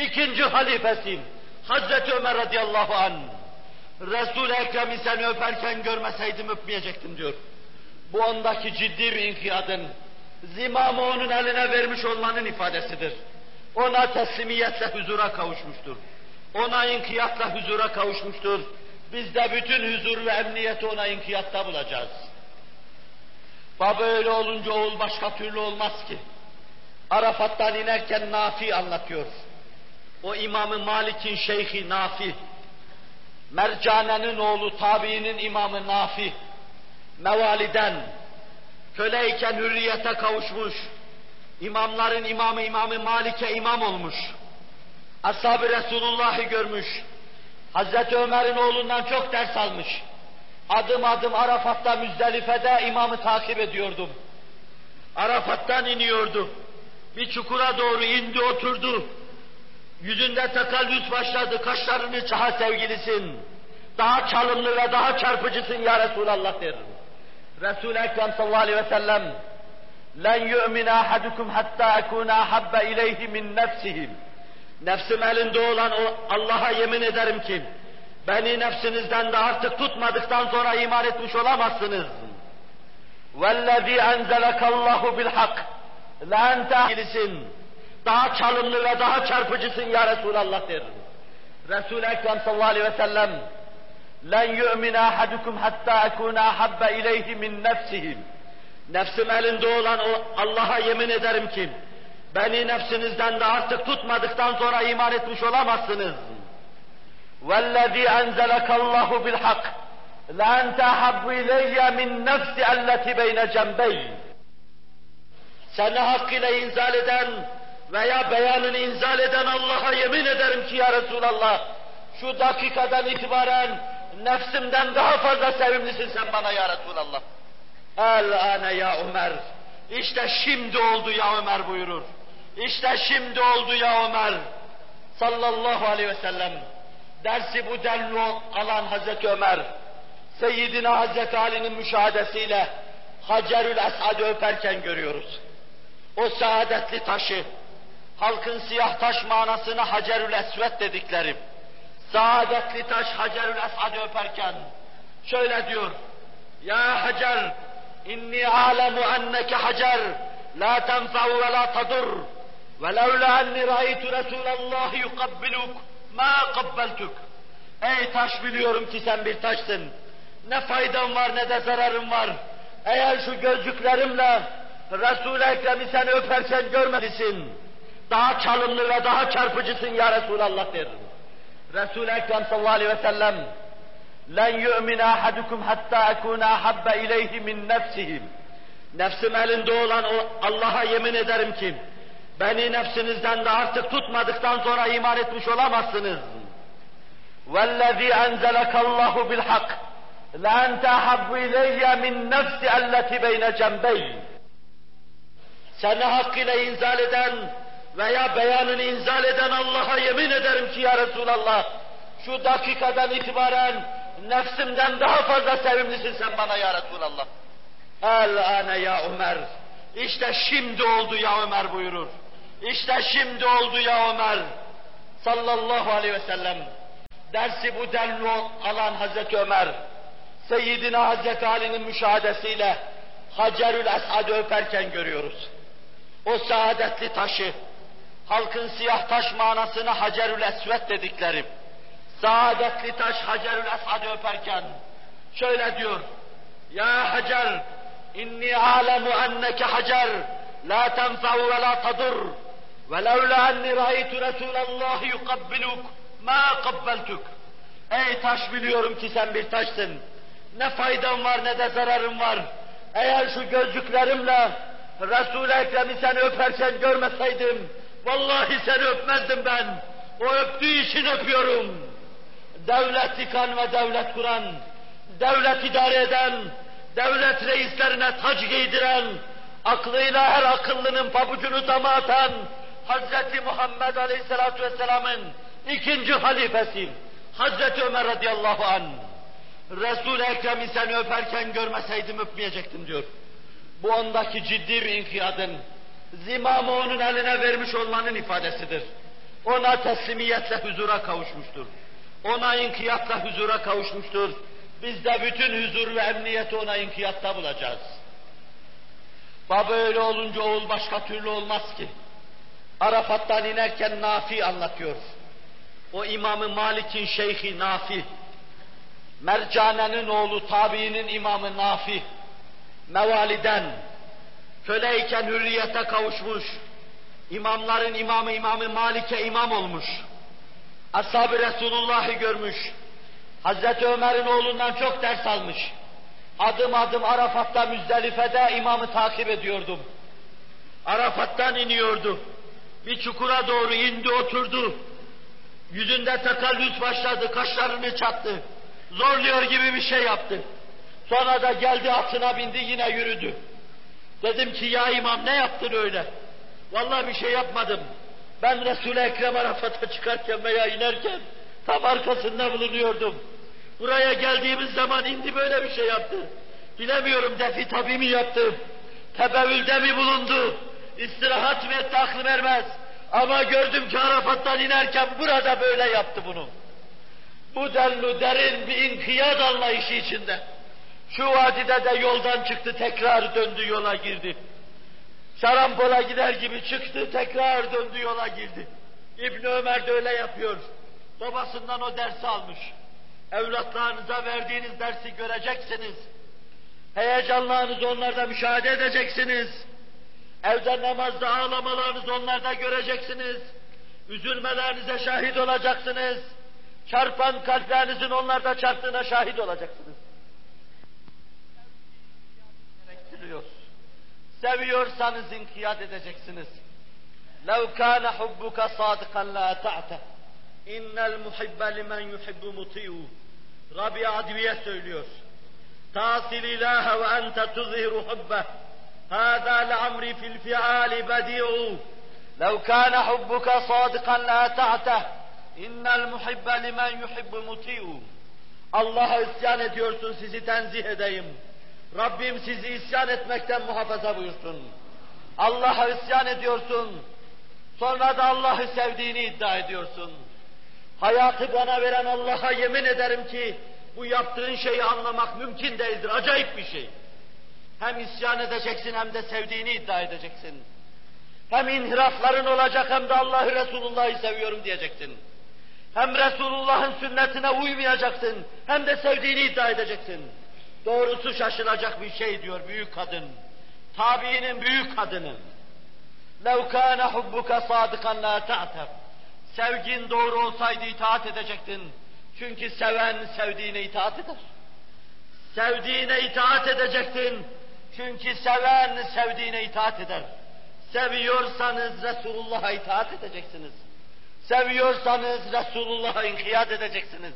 ikinci halifesi, Hazreti Ömer radıyallahu an. Resul-i Ekrem'i seni öperken görmeseydim öpmeyecektim diyor. Bu ondaki ciddi bir inkiyadın, zimamı onun eline vermiş olmanın ifadesidir. Ona teslimiyetle huzura kavuşmuştur. Ona inkiyatla huzura kavuşmuştur. Biz de bütün huzur ve emniyeti ona inkiyatta bulacağız. Baba öyle olunca oğul başka türlü olmaz ki. Arafat'tan inerken Nafi anlatıyor. O İmam-ı Malik'in şeyhi Nafi. Mercane'nin oğlu tabiinin imamı Nafi. Mevaliden, köleyken hürriyete kavuşmuş. İmamların imamı İmamı Malik'e imam olmuş. Ashab-ı Resulullah'ı görmüş. Hazreti Ömer'in oğlundan çok ders almış. Adım adım Arafat'ta Müzdelife'de imamı takip ediyordum. Arafat'tan iniyordu. Bir çukura doğru indi oturdu. Yüzünde takallüs başladı. Kaşlarını çaha sevgilisin. Daha çalımlı ve daha çarpıcısın ya Resulallah der. Resul-i Ekrem sallallahu aleyhi ve sellem لَنْ يُؤْمِنَ أَحَدُكُمْ حَتَّى أَكُونَ أَحَبَّ إِلَيْهِ مِنْ نَفْسِهِ Nefsim elinde olan o Allah'a yemin ederim ki beni nefsinizden de artık tutmadıktan sonra iman etmiş olamazsınız. وَالَّذ۪ي أَنْزَلَكَ اللّٰهُ بِالْحَقِّ لَاَنْتَ Daha çalımlı ve daha çarpıcısın ya Resulallah der. Resul-i Ekrem sallallahu aleyhi ve sellem لَنْ يُؤْمِنَ أَحَدُكُمْ حَتَّى أَكُونَ أَحَبَّ إِلَيْهِ مِنْ نَفْسِهِ Nefsim elinde olan o Allah'a yemin ederim ki beni nefsinizden de artık tutmadıktan sonra iman etmiş olamazsınız. وَالَّذ۪ي أَنْزَلَكَ اللّٰهُ بِالْحَقِّ لَاَنْتَ حَبُّ اِلَيَّ مِنْ نَفْسِ اَلَّتِ بَيْنَ جَنْبَيْنِ seni hakkıyla inzal eden veya beyanını inzal eden Allah'a yemin ederim ki ya Resulallah, şu dakikadan itibaren nefsimden daha fazla sevimlisin sen bana ya Resulallah. El ane ya Ömer. İşte şimdi oldu ya Ömer buyurur. İşte şimdi oldu ya Ömer. Sallallahu aleyhi ve sellem. Dersi bu denli alan Hazreti Ömer. Seyyidina Hazreti Ali'nin müşahadesiyle Hacerül Esad'ı öperken görüyoruz. O saadetli taşı, halkın siyah taş manasını Hacerül Esvet dedikleri, saadetli taş Hacerül Esad'ı öperken şöyle diyor, Ya Hacer, inni alemu enneke Hacer, la tenfa'u ve la tadur, ve levla enni ra'aytu Resulallahi yukabbiluk, ma kabbeltuk. Ey taş biliyorum ki sen bir taşsın. Ne faydan var ne de zararın var. Eğer şu gözcüklerimle Resul-i Ekrem'i seni öperken görmelisin. Daha çalımlı ve daha çarpıcısın ya Resulallah der. Resul-i Ekrem sallallahu aleyhi ve sellem لَنْ يُؤْمِنَ أَحَدُكُمْ حَتَّى أَكُونَ أَحَبَّ إِلَيْهِ مِنْ نَفْسِهِ Nefsim elinde olan o Allah'a yemin ederim ki beni nefsinizden de artık tutmadıktan sonra iman etmiş olamazsınız. وَالَّذ۪ي أَنْزَلَكَ اللّٰهُ بِالْحَقِّ لَاَنْتَ أَحَبُّ اِلَيَّ مِنْ نَفْسِ اَلَّتِ بَيْنَ جَنْبَيْنِ seni hakkıyla inzal eden veya beyanını inzal eden Allah'a yemin ederim ki ya Resulallah, şu dakikadan itibaren nefsimden daha fazla sevimlisin sen bana ya Resulallah. El ane ya Ömer. İşte şimdi oldu ya Ömer buyurur. İşte şimdi oldu ya Ömer. Sallallahu aleyhi ve sellem. Dersi bu denli alan Hazreti Ömer. Seyyidina Hazreti Ali'nin müşahadesiyle Hacerül Esad'ı öperken görüyoruz. O saadetli taşı, halkın siyah taş manasını Hacerül Esvet dedikleri, saadetli taş Hacerül Esad'ı öperken şöyle diyor, Ya Hacer, inni alemu enneke Hacer, la tenfa'u ve la tadur, ve levla enni ra'aytu Resulallahi yukabbiluk, ma kabbeltuk. Ey taş biliyorum ki sen bir taşsın. Ne faydan var ne de zararın var. Eğer şu gözcüklerimle Resul-i Ekrem'i seni öperken görmeseydim, vallahi seni öpmezdim ben. O öptüğü için öpüyorum. Devlet yıkan ve devlet kuran, devlet idare eden, devlet reislerine tac giydiren, aklıyla her akıllının pabucunu dama atan, Hazreti Muhammed Aleyhisselatü Vesselam'ın ikinci halifesi, Hazreti Ömer radıyallahu an. Resul-i Ekrem'i seni öperken görmeseydim öpmeyecektim diyor. Bu ondaki ciddi bir inkiyadın, zimamı onun eline vermiş olmanın ifadesidir. Ona teslimiyetle huzura kavuşmuştur. Ona inkiyatla huzura kavuşmuştur. Biz de bütün huzur ve emniyeti ona inkiyatta bulacağız. Baba öyle olunca oğul başka türlü olmaz ki. Arafat'tan inerken Nafi anlatıyor. o İmam-ı Malik'in şeyhi Nafi, Mercane'nin oğlu tabiinin imamı Nafi, mevaliden, köleyken hürriyete kavuşmuş, imamların imamı İmamı Malik'e imam olmuş, Ashab-ı Resulullah'ı görmüş, Hazreti Ömer'in oğlundan çok ders almış, adım adım Arafat'ta Müzdelife'de imamı takip ediyordum. Arafat'tan iniyordu. Bir çukura doğru indi oturdu. Yüzünde takallüs başladı, kaşlarını çattı. Zorluyor gibi bir şey yaptı. Sonra da geldi atına bindi yine yürüdü. Dedim ki ya imam ne yaptın öyle? Vallahi bir şey yapmadım. Ben Resul-i Ekrem Arafat'a çıkarken veya inerken tam arkasında bulunuyordum. Buraya geldiğimiz zaman indi böyle bir şey yaptı. Bilemiyorum defi tabi mi yaptı? Tebevülde mi bulundu? İstirahat mı etti aklım ermez. Ama gördüm ki Arafat'tan inerken burada böyle yaptı bunu. Bu denli derin bir inkiyat anlayışı içinde. Şu vadide de yoldan çıktı tekrar döndü yola girdi. Şarampola gider gibi çıktı tekrar döndü yola girdi. İbn Ömer de öyle yapıyor. Babasından o dersi almış. Evlatlarınıza verdiğiniz dersi göreceksiniz. Heyecanlarınızı onlarda müşahede edeceksiniz. Evde namazda ağlamalarınızı onlarda göreceksiniz. Üzülmelerinize şahit olacaksınız. Çarpan kalplerinizin onlarda çarptığına şahit olacaksınız. Gerektiriyor. Seviyorsanız inkiyat edeceksiniz. لَوْ كَانَ حُبُّكَ صَادِقًا لَا تَعْتَ اِنَّ الْمُحِبَّ لِمَنْ يُحِبُّ مُطِيعُ Rabia Adviye söylüyor. تَاصِلْ اِلَٰهَ وَاَنْتَ تُظْهِرُ حُبَّهِ هذا لعمري في الفعال بديع لو كان حبك صادقا لأتعته إن المحب لمن يحب مطيع Allah'a isyan ediyorsun sizi tenzih edeyim. Rabbim sizi isyan etmekten muhafaza buyursun. Allah'a isyan ediyorsun. Sonra da Allah'ı sevdiğini iddia ediyorsun. Hayatı bana veren Allah'a yemin ederim ki bu yaptığın şeyi anlamak mümkün değildir. Acayip bir şey. Hem isyan edeceksin hem de sevdiğini iddia edeceksin. Hem inhirafların olacak hem de Allah'ı Resulullah'ı seviyorum diyeceksin. Hem Resulullah'ın sünnetine uymayacaksın hem de sevdiğini iddia edeceksin. Doğrusu şaşılacak bir şey diyor büyük kadın. Tabiinin büyük kadını. لَوْ كَانَ حُبُّكَ صَادِقًا لَا تَعْتَبْ Sevgin doğru olsaydı itaat edecektin. Çünkü seven sevdiğine itaat eder. Sevdiğine itaat edecektin. Çünkü seven sevdiğine itaat eder. Seviyorsanız Resulullah'a itaat edeceksiniz. Seviyorsanız Resulullah'a inkiyat edeceksiniz.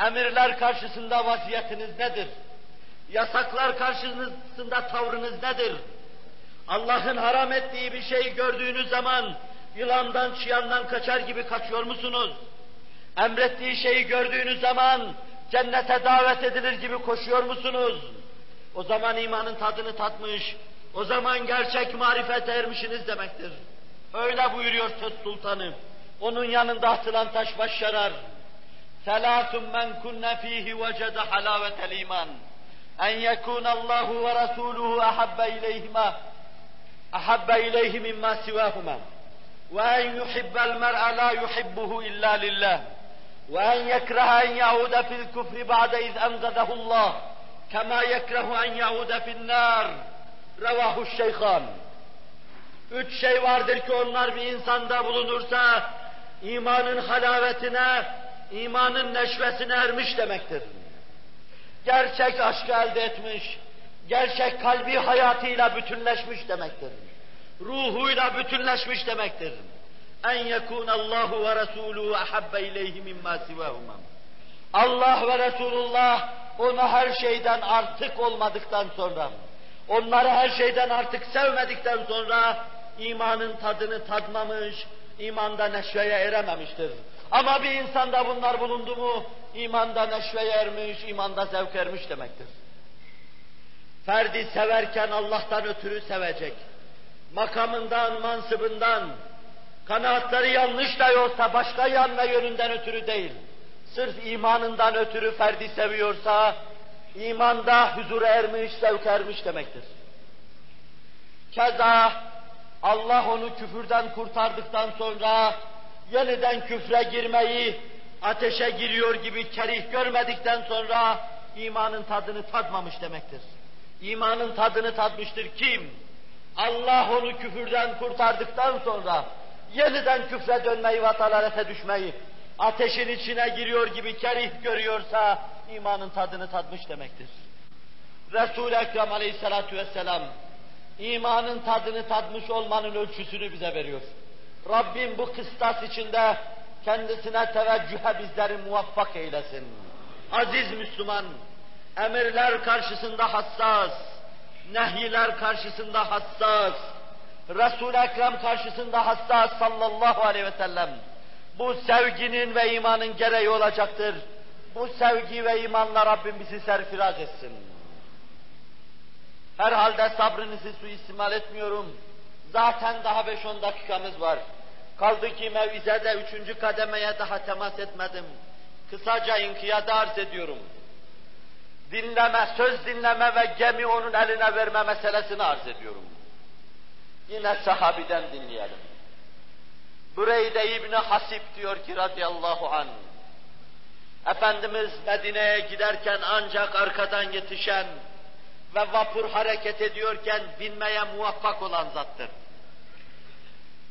Emirler karşısında vaziyetiniz nedir? Yasaklar karşısında tavrınız nedir? Allah'ın haram ettiği bir şeyi gördüğünüz zaman yılandan, çıyandan kaçar gibi kaçıyor musunuz? Emrettiği şeyi gördüğünüz zaman cennete davet edilir gibi koşuyor musunuz? O zaman imanın tadını tatmış, o zaman gerçek marifete ermişsiniz demektir. Öyle buyuruyor söz sultanı. Onun yanında atılan taş baş yarar. Selatun men kunne fihi vecede halavetel iman. En yekûne Allahu ve Rasuluhu ahabbe ileyhima ahabbe ileyhi mimma sivahuma. Ve en yuhibbel mer'a la yuhibbuhu illa lillah. Ve en yekreha en yaude fil küfri ba'de iz enzedehu Allah. Kema yekrehu en yaude fil nar. Revahu şeyhan. Üç şey vardır ki onlar bir insanda bulunursa imanın halavetine, imanın neşvesine ermiş demektir. Gerçek aşkı elde etmiş, gerçek kalbi hayatıyla bütünleşmiş demektir. Ruhuyla bütünleşmiş demektir. En yekun Allahu ve Resuluhu ahabbe ileyhi mimma sivahuma. Allah ve Resulullah onu her şeyden artık olmadıktan sonra, onları her şeyden artık sevmedikten sonra imanın tadını tadmamış, imanda neşveye erememiştir. Ama bir insanda bunlar bulundu mu, imanda neşveye ermiş, imanda zevk ermiş demektir. Ferdi severken Allah'tan ötürü sevecek. Makamından, mansıbından, kanaatları yanlış da olsa başka yan ve yönünden ötürü değil. Sırf imanından ötürü ferdi seviyorsa, imanda huzura ermiş, zevk ermiş demektir. Keza Allah onu küfürden kurtardıktan sonra yeniden küfre girmeyi, ateşe giriyor gibi kerih görmedikten sonra imanın tadını tadmamış demektir. İmanın tadını tadmıştır kim? Allah onu küfürden kurtardıktan sonra yeniden küfre dönmeyi ve dalalete düşmeyi, ateşin içine giriyor gibi kerih görüyorsa imanın tadını tadmış demektir. Resul-i Ekrem aleyhissalatu vesselam imanın tadını tadmış olmanın ölçüsünü bize veriyor. Rabbim bu kıstas içinde kendisine teveccühe bizleri muvaffak eylesin. Aziz Müslüman, emirler karşısında hassas, nehyiler karşısında hassas, Resul-i Ekrem karşısında hassas sallallahu aleyhi ve sellem. Bu sevginin ve imanın gereği olacaktır. Bu sevgi ve imanla Rabbim bizi serfiraz etsin. Herhalde sabrınızı suistimal etmiyorum. Zaten daha 5-10 dakikamız var. Kaldı ki mevizede üçüncü kademeye daha temas etmedim. Kısaca inkiyada arz ediyorum. Dinleme, söz dinleme ve gemi onun eline verme meselesini arz ediyorum. Yine sahabiden dinleyelim. Bureyde İbni Hasip diyor ki radıyallahu anh, Efendimiz Medine'ye giderken ancak arkadan yetişen ve vapur hareket ediyorken binmeye muvaffak olan zattır.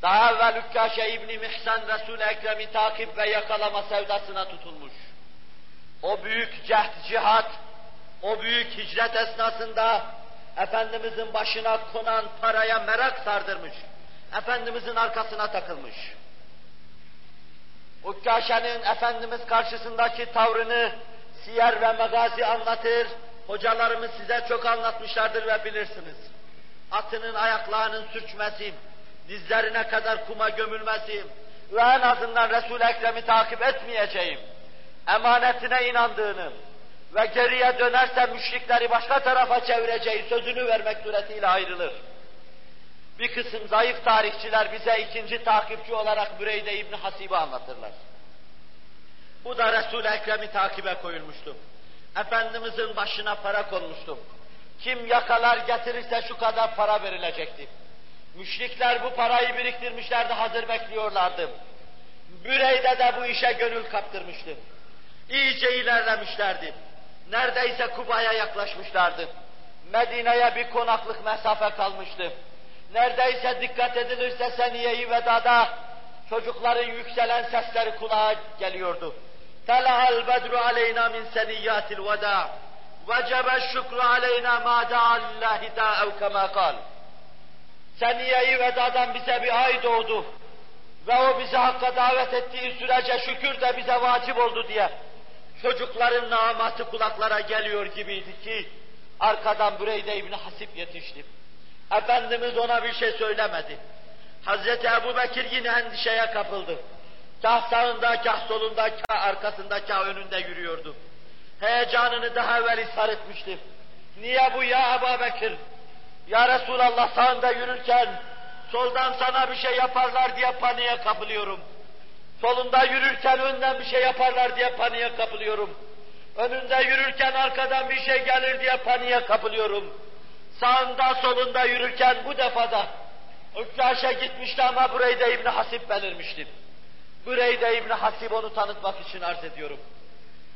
Daha evvel Ükkaşe İbni Mihsan Resul-i Ekrem'i takip ve yakalama sevdasına tutulmuş. O büyük cehd cihat, o büyük hicret esnasında Efendimizin başına konan paraya merak sardırmış. Efendimizin arkasına takılmış. Ukkaşe'nin Efendimiz karşısındaki tavrını siyer ve magazi anlatır. Hocalarımız size çok anlatmışlardır ve bilirsiniz. Atının ayaklarının sürçmesi, dizlerine kadar kuma gömülmesi ve en azından Resul-i Ekrem'i takip etmeyeceğim, emanetine inandığını ve geriye dönerse müşrikleri başka tarafa çevireceği sözünü vermek suretiyle ayrılır. Bir kısım zayıf tarihçiler bize ikinci takipçi olarak Büreyde İbni Hasib'i anlatırlar. Bu da Resul-i Ekrem'i takibe koyulmuştu. Efendimizin başına para konmuştu. Kim yakalar getirirse şu kadar para verilecekti. Müşrikler bu parayı biriktirmişlerdi, hazır bekliyorlardı. Büreyde de bu işe gönül kaptırmıştı. İyice ilerlemişlerdi. Neredeyse Kuba'ya yaklaşmışlardı. Medine'ye bir konaklık mesafe kalmıştı. Neredeyse dikkat edilirse Seniye-i Veda'da çocukların yükselen sesleri kulağa geliyordu. Telahal bedru aleyna min seniyyatil veda. Vecebe şükru aleyna ma da'allahi da'ev kema kal. Seniye-i Veda'dan bize bir ay doğdu. Ve o bizi Hakk'a davet ettiği sürece şükür de bize vacip oldu diye. Çocukların namatı kulaklara geliyor gibiydi ki, arkadan Büreyde İbni Hasip yetişti. Efendimiz ona bir şey söylemedi. Hazreti Ebu Bekir yine endişeye kapıldı. Kah sağında, kah solunda, kah arkasında, kah önünde yürüyordu. Heyecanını daha evvel ishar. Niye bu ya Ebu Bekir? Ya Resulallah sağında yürürken soldan sana bir şey yaparlar diye paniğe kapılıyorum. Solunda yürürken önden bir şey yaparlar diye paniğe kapılıyorum. Önünde yürürken arkadan bir şey gelir diye paniğe kapılıyorum. Sağında solunda yürürken bu defada Ukkaş'a gitmişti ama Bureyde İbni Hasip belirmişti. Bureyde İbni Hasip onu tanıtmak için arz ediyorum.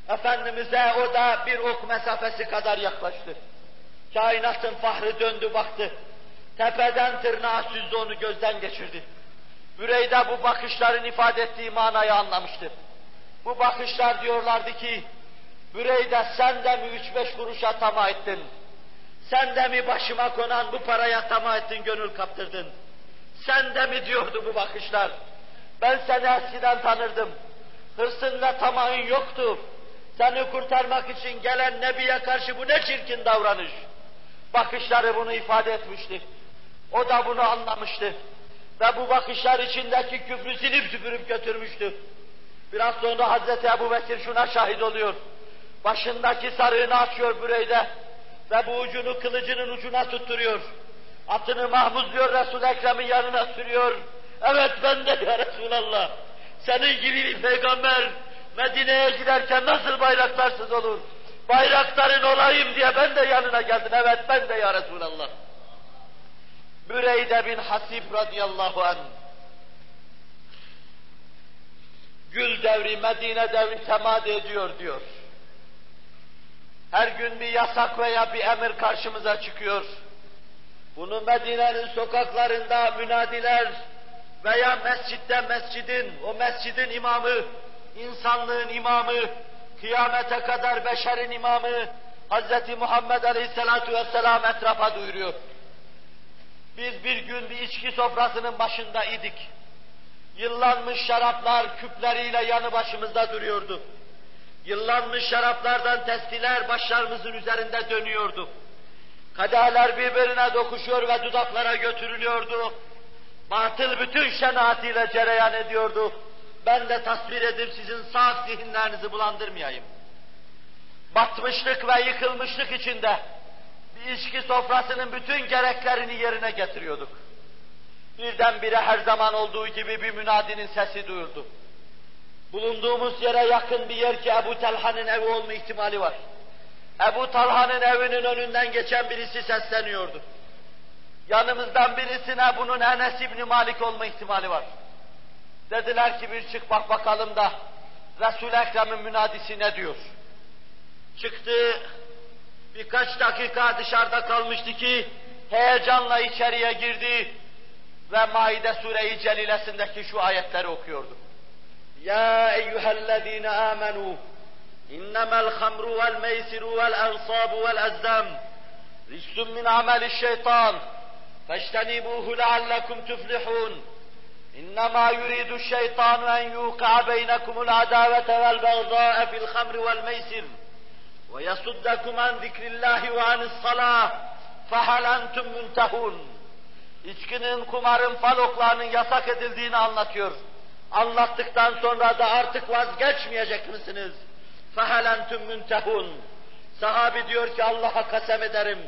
Efendimiz'e o da bir ok mesafesi kadar yaklaştı. Kainatın fahri döndü baktı. Tepeden tırnağa süzdü onu gözden geçirdi. Büreyde bu bakışların ifade ettiği manayı anlamıştı. Bu bakışlar diyorlardı ki, Büreyde sen de mi üç beş kuruşa tamah ettin? Sen de mi başıma konan bu paraya tamah ettin, gönül kaptırdın? Sen de mi diyordu bu bakışlar? Ben seni eskiden tanırdım. Hırsın ve tamahın yoktu. Seni kurtarmak için gelen Nebi'ye karşı bu ne çirkin davranış. Bakışları bunu ifade etmişti. O da bunu anlamıştı. Ve bu bakışlar içindeki küfrü silip süpürüp götürmüştü. Biraz sonra Hazreti Ebu Bekir şuna şahit oluyor. Başındaki sarığını açıyor büreyde ve bu ucunu kılıcının ucuna tutturuyor. Atını mahmuzluyor Resul-i Ekrem'in yanına sürüyor. Evet ben de ya Resulallah. Senin gibi bir peygamber Medine'ye giderken nasıl bayraktarsız olur? Bayraktarın olayım diye ben de yanına geldim. Evet ben de ya Resulallah. Büreyde bin Hasib radıyallahu anh. Gül devri, Medine devri temadi ediyor diyor. Her gün bir yasak veya bir emir karşımıza çıkıyor. Bunu Medine'nin sokaklarında münadiler veya mescitte mescidin, o mescidin imamı, insanlığın imamı, kıyamete kadar beşerin imamı, Hz. Muhammed Aleyhisselatü Vesselam etrafa duyuruyor. Biz bir gün bir içki sofrasının başında idik. Yıllanmış şaraplar küpleriyle yanı başımızda duruyordu. Yıllanmış şaraplardan testiler başlarımızın üzerinde dönüyordu. Kadehler birbirine dokuşuyor ve dudaklara götürülüyordu. Batıl bütün şenaatiyle cereyan ediyordu. Ben de tasvir edip sizin sağ zihinlerinizi bulandırmayayım. Batmışlık ve yıkılmışlık içinde bir içki sofrasının bütün gereklerini yerine getiriyorduk. Birdenbire her zaman olduğu gibi bir münadinin sesi duyurdu. Bulunduğumuz yere yakın bir yer ki Ebu Talha'nın evi olma ihtimali var. Ebu Talha'nın evinin önünden geçen birisi sesleniyordu. Yanımızdan birisine bunun Enes İbni Malik olma ihtimali var. Dediler ki bir çık bak bakalım da Resul-i Ekrem'in münadisi ne diyor? Çıktı, birkaç dakika dışarıda kalmıştı ki heyecanla içeriye girdi ve Maide Sure-i Celilesindeki şu ayetleri okuyordu. Ya eyyühellezine amenu innemel hamru vel meysiru vel ansabu vel ezzam ricsun min ameli şeytan feştenibuhu leallekum tuflihun إنما يريد الشيطان أن يوقع بينكم العداوة والبغضاء في الخمر والميسر ويصدكم عن ذكر الله وعن الصلاة فهل أنتم منتهون İçkinin, kumarın, faloklarının yasak edildiğini anlatıyor. Anlattıktan sonra da artık vazgeçmeyecek misiniz? فَهَلْ اَنْتُمْ مُنْتَهُونَ Sahabi diyor ki Allah'a kasem ederim.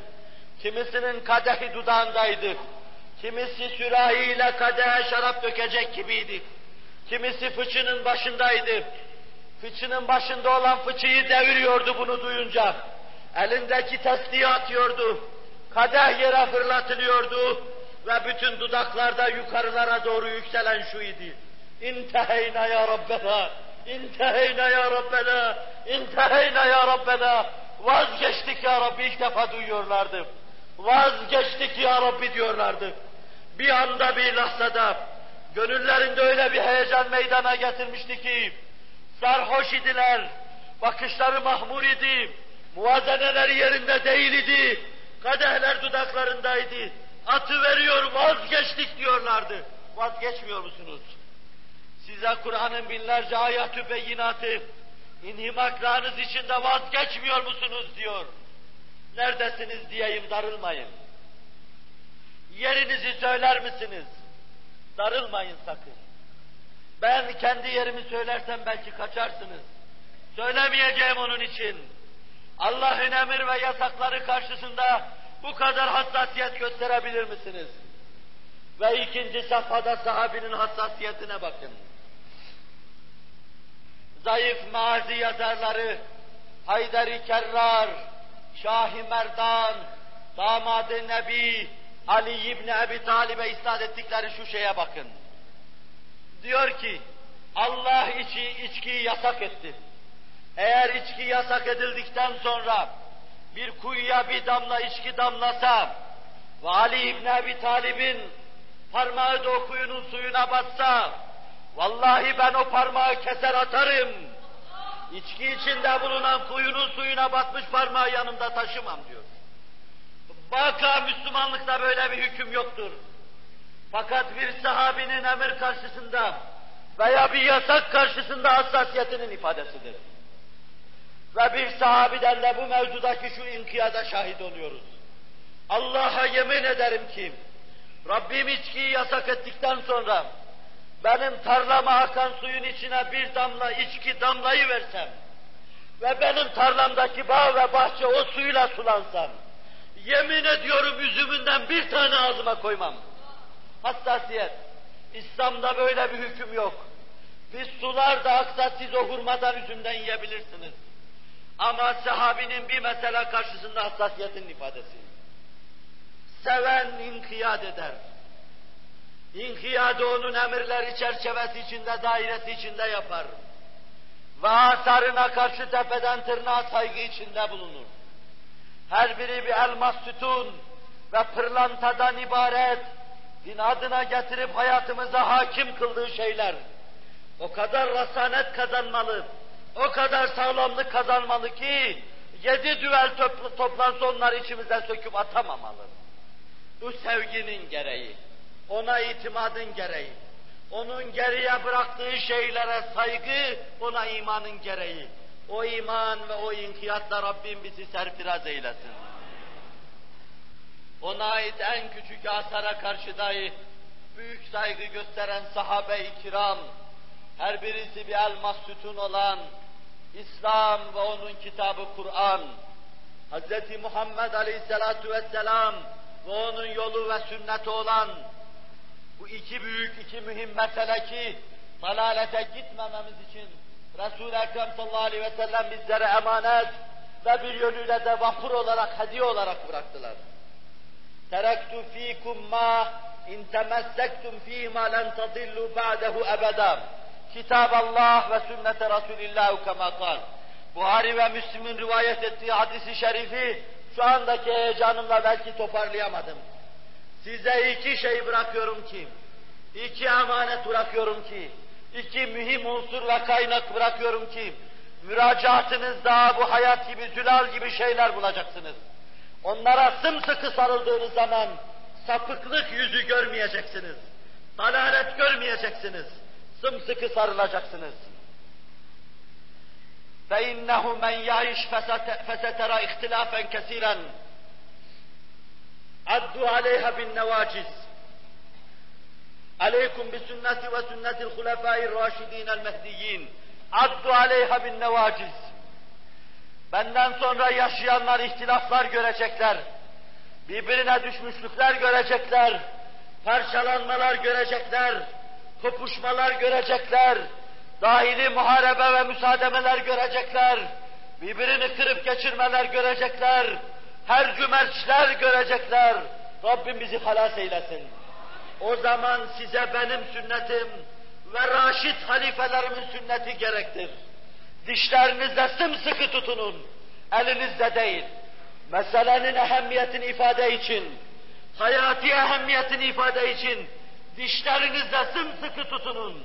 Kimisinin kadehi dudağındaydı. Kimisi sürahiyle kadehe şarap dökecek gibiydi. Kimisi fıçının başındaydı. Fıçının başında olan fıçıyı deviriyordu bunu duyunca. Elindeki testiyi atıyordu. Kadeh yere fırlatılıyordu ve bütün dudaklarda yukarılara doğru yükselen şu idi. İnteheyna ya Rabbena, inteheyna ya Rabbena, inteheyna ya Rabbena. Vazgeçtik ya Rabbi ilk defa duyuyorlardı. Vazgeçtik ya Rabbi diyorlardı. Bir anda bir lahzada gönüllerinde öyle bir heyecan meydana getirmişti ki sarhoş idiler, bakışları mahmur idi, muvazeneleri yerinde değil idi, kadehler dudaklarındaydı. Atı veriyor, vazgeçtik diyorlardı. Vazgeçmiyor musunuz? Size Kur'an'ın binlerce ayatü beyinatı, inhimaklarınız içinde vazgeçmiyor musunuz diyor. Neredesiniz diyeyim, darılmayın. Yerinizi söyler misiniz? Darılmayın sakın. Ben kendi yerimi söylersem belki kaçarsınız. Söylemeyeceğim onun için. Allah'ın emir ve yasakları karşısında bu kadar hassasiyet gösterebilir misiniz? Ve ikinci safhada sahabinin hassasiyetine bakın. Zayıf mazi yazarları Haydar-ı Kerrar, Şah-ı Merdan, damadı Nebi, Ali İbni Ebi Talib'e isnat ettikleri şu şeye bakın. Diyor ki, Allah içi, içkiyi yasak etti. Eğer içki yasak edildikten sonra bir kuyuya bir damla içki damlasa ve Ali İbni Ebi Talib'in parmağı da o kuyunun suyuna batsa, vallahi ben o parmağı keser atarım. İçki içinde bulunan kuyunun suyuna batmış parmağı yanımda taşımam diyor. Vaka Müslümanlıkta böyle bir hüküm yoktur. Fakat bir sahabinin emir karşısında veya bir yasak karşısında hassasiyetinin ifadesidir. Ve bir sahabiden de bu mevzudaki şu inkiyada şahit oluyoruz. Allah'a yemin ederim ki Rabbim içkiyi yasak ettikten sonra benim tarlama akan suyun içine bir damla içki damlayı versem ve benim tarlamdaki bağ ve bahçe o suyla sulansam yemin ediyorum üzümünden bir tane ağzıma koymam. Hassasiyet. İslam'da böyle bir hüküm yok. Biz sular da aksa siz o hurmadan üzümden yiyebilirsiniz. Ama sahabinin bir mesele karşısında hassasiyetin ifadesi. Seven inkiyat eder. İnkiyadı onun emirleri çerçevesi içinde, dairesi içinde yapar. Ve asarına karşı tepeden tırnağa saygı içinde bulunur. Her biri bir elmas sütun ve pırlantadan ibaret, din adına getirip hayatımıza hakim kıldığı şeyler. O kadar rasanet kazanmalı, o kadar sağlamlık kazanmalı ki, yedi düvel topl toplansa onlar içimizden söküp atamamalı. Bu sevginin gereği, ona itimadın gereği, onun geriye bıraktığı şeylere saygı, ona imanın gereği. O iman ve o inkiyatla Rabbim bizi serfiraz eylesin. Ona ait en küçük asara karşı dahi büyük saygı gösteren sahabe-i kiram, her birisi bir elmas sütun olan İslam ve onun kitabı Kur'an, Hz. Muhammed Aleyhisselatu Vesselam ve onun yolu ve sünneti olan bu iki büyük, iki mühim mesele ki dalalete gitmememiz için Resul-i Ekrem sallallahu aleyhi ve sellem bizlere emanet ve bir yönüyle de vapur olarak, hediye olarak bıraktılar. Terektu fikum ma in temessektum fîmâ len tadillu ba'dehu ebeda. Kitab Allah ve sünnete Resulillah kema kal. Buhari ve Müslim'in rivayet ettiği hadisi şerifi şu andaki heyecanımla belki toparlayamadım. Size iki şey bırakıyorum ki, iki emanet bırakıyorum ki, iki mühim unsur ve kaynak bırakıyorum ki, müracaatınızda bu hayat gibi, zülal gibi şeyler bulacaksınız. Onlara sımsıkı sarıldığınız zaman sapıklık yüzü görmeyeceksiniz. Dalalet görmeyeceksiniz. Sımsıkı sarılacaksınız. فَاِنَّهُ مَنْ يَعِشْ فَسَتَرَى اِخْتِلَافًا كَثِيرًا عَدُّوا عَلَيْهَا بِالنَّوَاجِزِ Aleykum bi sünneti ve sünnetil hulefâi râşidîn el mehdiyyin. Addu aleyha bin nevaciz. Benden sonra yaşayanlar ihtilaflar görecekler. Birbirine düşmüşlükler görecekler. Parçalanmalar görecekler. Kopuşmalar görecekler. Dahili muharebe ve müsaademeler görecekler. Birbirini kırıp geçirmeler görecekler. Her cümerçler görecekler. Rabbim bizi halas eylesin. O zaman size benim sünnetim ve raşit halifelerimin sünneti gerektir. Dişlerinizle sımsıkı tutunun, elinizde değil. Meselenin ehemmiyetini ifade için, hayati ehemmiyetini ifade için dişlerinizle sımsıkı tutunun.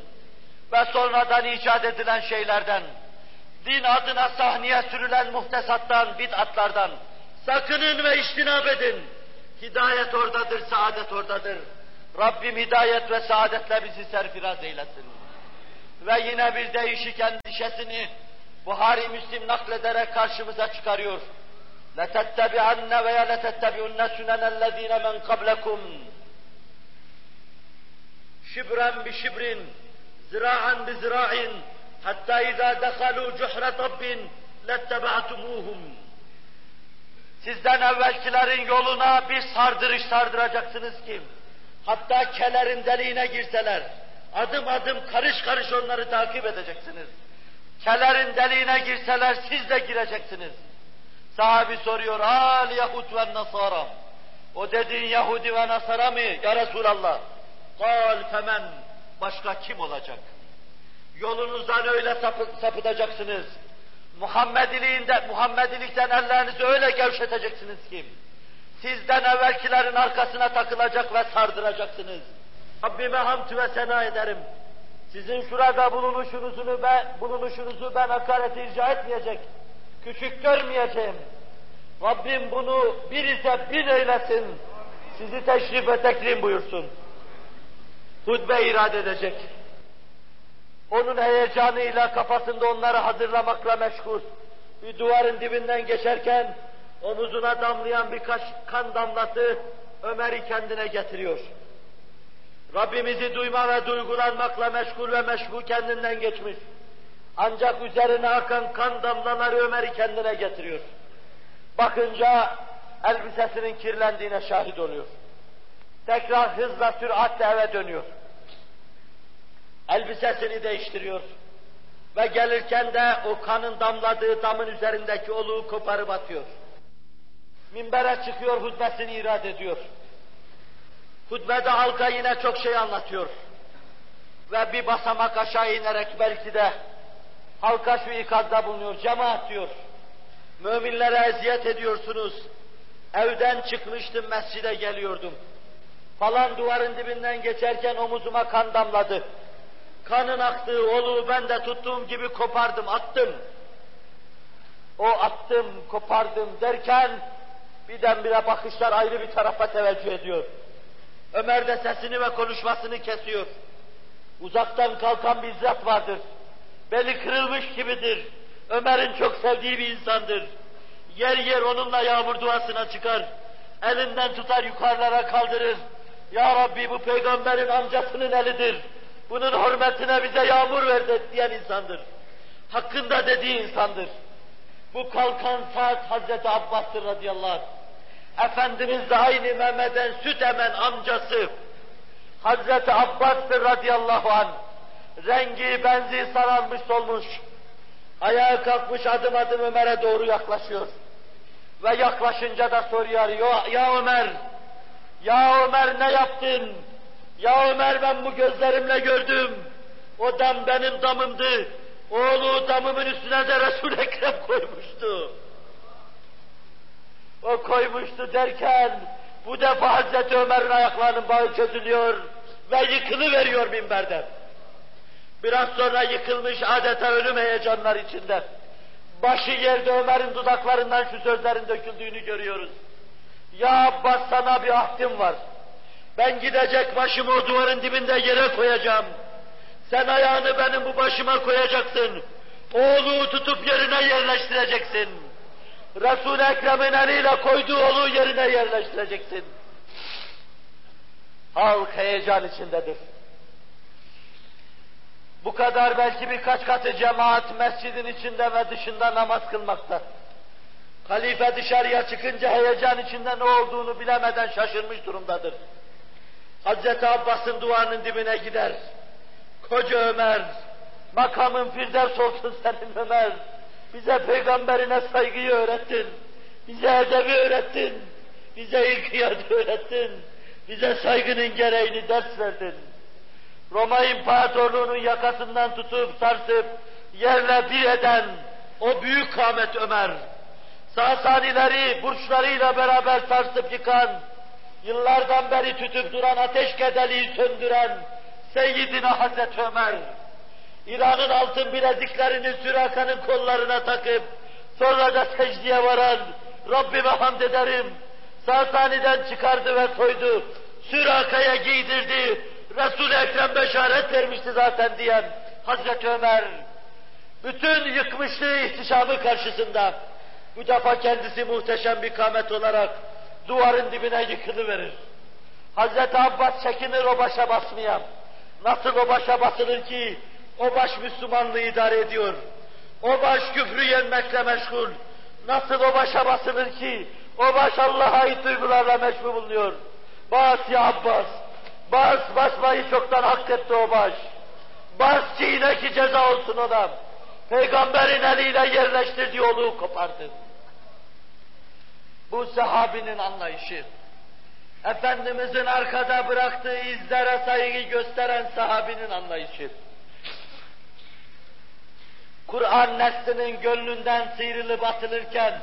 Ve sonradan icat edilen şeylerden, din adına sahneye sürülen muhtesattan, bid'atlardan sakının ve iştinab edin. Hidayet oradadır, saadet oradadır. Rabbim hidayet ve saadetle bizi serfiraz eylesin. Ve yine bir değişik endişesini Buhari Müslim naklederek karşımıza çıkarıyor. لَتَتَّبِعَنَّ veya لَتَتَّبِعُنَّ سُنَنَ الَّذ۪ينَ مَنْ قَبْلَكُمْ شِبْرًا بِشِبْرٍ زِرَاعًا بِزِرَاعٍ حَتَّى اِذَا دَخَلُوا جُحْرَ طَبٍّ لَاتَّبَعْتُمُوهُمْ Sizden evvelkilerin yoluna bir sardırış sardıracaksınız ki, hatta kelerin deliğine girseler, adım adım karış karış onları takip edeceksiniz. Kelerin deliğine girseler siz de gireceksiniz. Sahabi soruyor, al Yahud ve Nasara. O dediğin Yahudi ve Nasara mı ya Resulallah? Kal femen, başka kim olacak? Yolunuzdan öyle sapı, sapıtacaksınız. Muhammediliğinde, Muhammedilikten ellerinizi öyle gevşeteceksiniz ki, sizden evvelkilerin arkasına takılacak ve sardıracaksınız. Rabbime hamd ve sena ederim. Sizin şurada bulunuşunuzu ben, bulunuşunuzu ben hakaret irca etmeyecek, küçük görmeyeceğim. Rabbim bunu bir ise bin eylesin, sizi teşrif ve tekrim buyursun. Hutbe irade edecek. Onun heyecanıyla kafasında onları hazırlamakla meşgul. Bir duvarın dibinden geçerken omuzuna damlayan birkaç kan damlası Ömer'i kendine getiriyor. Rabbimizi duyma ve duygulanmakla meşgul ve meşgul kendinden geçmiş. Ancak üzerine akan kan damlaları Ömer'i kendine getiriyor. Bakınca elbisesinin kirlendiğine şahit oluyor. Tekrar hızla süratle eve dönüyor. Elbisesini değiştiriyor. Ve gelirken de o kanın damladığı damın üzerindeki oluğu koparıp atıyor. Minbere çıkıyor, hutbesini irad ediyor. Hutbede halka yine çok şey anlatıyor. Ve bir basamak aşağı inerek belki de halka şu ikazda bulunuyor. Cemaat diyor. Müminlere eziyet ediyorsunuz. Evden çıkmıştım, mescide geliyordum. Falan duvarın dibinden geçerken omuzuma kan damladı. Kanın aktığı oluğu ben de tuttuğum gibi kopardım, attım. O attım, kopardım derken birdenbire bakışlar ayrı bir tarafa teveccüh ediyor. Ömer de sesini ve konuşmasını kesiyor. Uzaktan kalkan bir zat vardır. Beli kırılmış gibidir. Ömer'in çok sevdiği bir insandır. Yer yer onunla yağmur duasına çıkar. Elinden tutar yukarılara kaldırır. Ya Rabbi bu peygamberin amcasının elidir. Bunun hürmetine bize yağmur ver diyen insandır. Hakkında dediği insandır. Bu kalkan saat Hazreti Abbas'tır radıyallahu anh. Efendimiz de aynı Mehmet'en süt emen amcası. Hazreti Abbas'tır radıyallahu anh. Rengi benzi sararmış solmuş. Ayağa kalkmış adım adım Ömer'e doğru yaklaşıyor. Ve yaklaşınca da soruyor, ya, Ömer, ya Ömer ne yaptın? Ya Ömer ben bu gözlerimle gördüm. O dam benim damımdı. Oğlu damımın üstüne de Resul Ekrem koymuştu. O koymuştu derken bu defa Hazreti Ömer'in ayaklarının bağı çözülüyor ve yıkılıveriyor minberden. Biraz sonra yıkılmış adeta ölüm heyecanlar içinde. Başı yerde Ömer'in dudaklarından şu sözlerin döküldüğünü görüyoruz. Ya Abbas sana bir ahdim var. Ben gidecek başımı o duvarın dibinde yere koyacağım. Sen ayağını benim bu başıma koyacaksın. Oğlu tutup yerine yerleştireceksin. Resul-i Ekrem'in eliyle koyduğu oğlu yerine yerleştireceksin. Halk heyecan içindedir. Bu kadar belki birkaç katı cemaat mescidin içinde ve dışında namaz kılmakta. Halife dışarıya çıkınca heyecan içinde ne olduğunu bilemeden şaşırmış durumdadır. Hazreti Abbas'ın duvarının dibine gider. Koca Ömer, makamın firdevs olsun senin Ömer. Bize peygamberine saygıyı öğrettin. Bize edebi öğrettin. Bize inkiyatı öğrettin. Bize saygının gereğini ders verdin. Roma İmparatorluğu'nun yakasından tutup sarsıp yerle bir eden o büyük kâmet Ömer, Sasanileri burçlarıyla beraber sarsıp yıkan, yıllardan beri tütüp duran ateş kedeliği söndüren Seyyidina Hazreti Ömer, İran'ın altın bileziklerini Süraka'nın kollarına takıp, sonra da secdeye varan, Rabbime hamd ederim, Sasani'den çıkardı ve koydu, Süraka'ya giydirdi, Resul-i Ekrem beşaret vermişti zaten diyen Hazreti Ömer, bütün yıkmışlığı ihtişamı karşısında, bu defa kendisi muhteşem bir kamet olarak duvarın dibine yıkılıverir. Hazreti Abbas çekinir o başa basmaya. Nasıl o başa basılır ki o baş Müslümanlığı idare ediyor. O baş küfrü yenmekle meşgul. Nasıl o başa basılır ki o baş Allah'a ait duygularla meşgul bulunuyor. Bas ya Abbas. Bas basmayı çoktan hak etti o baş. Bas çiğne ki ceza olsun ona. Peygamberin eliyle yerleştirdiği oluğu kopardı. Bu sahabinin anlayışı. Efendimizin arkada bıraktığı izlere saygı gösteren sahabinin anlayışı. Kur'an neslinin gönlünden sıyrılıp atılırken,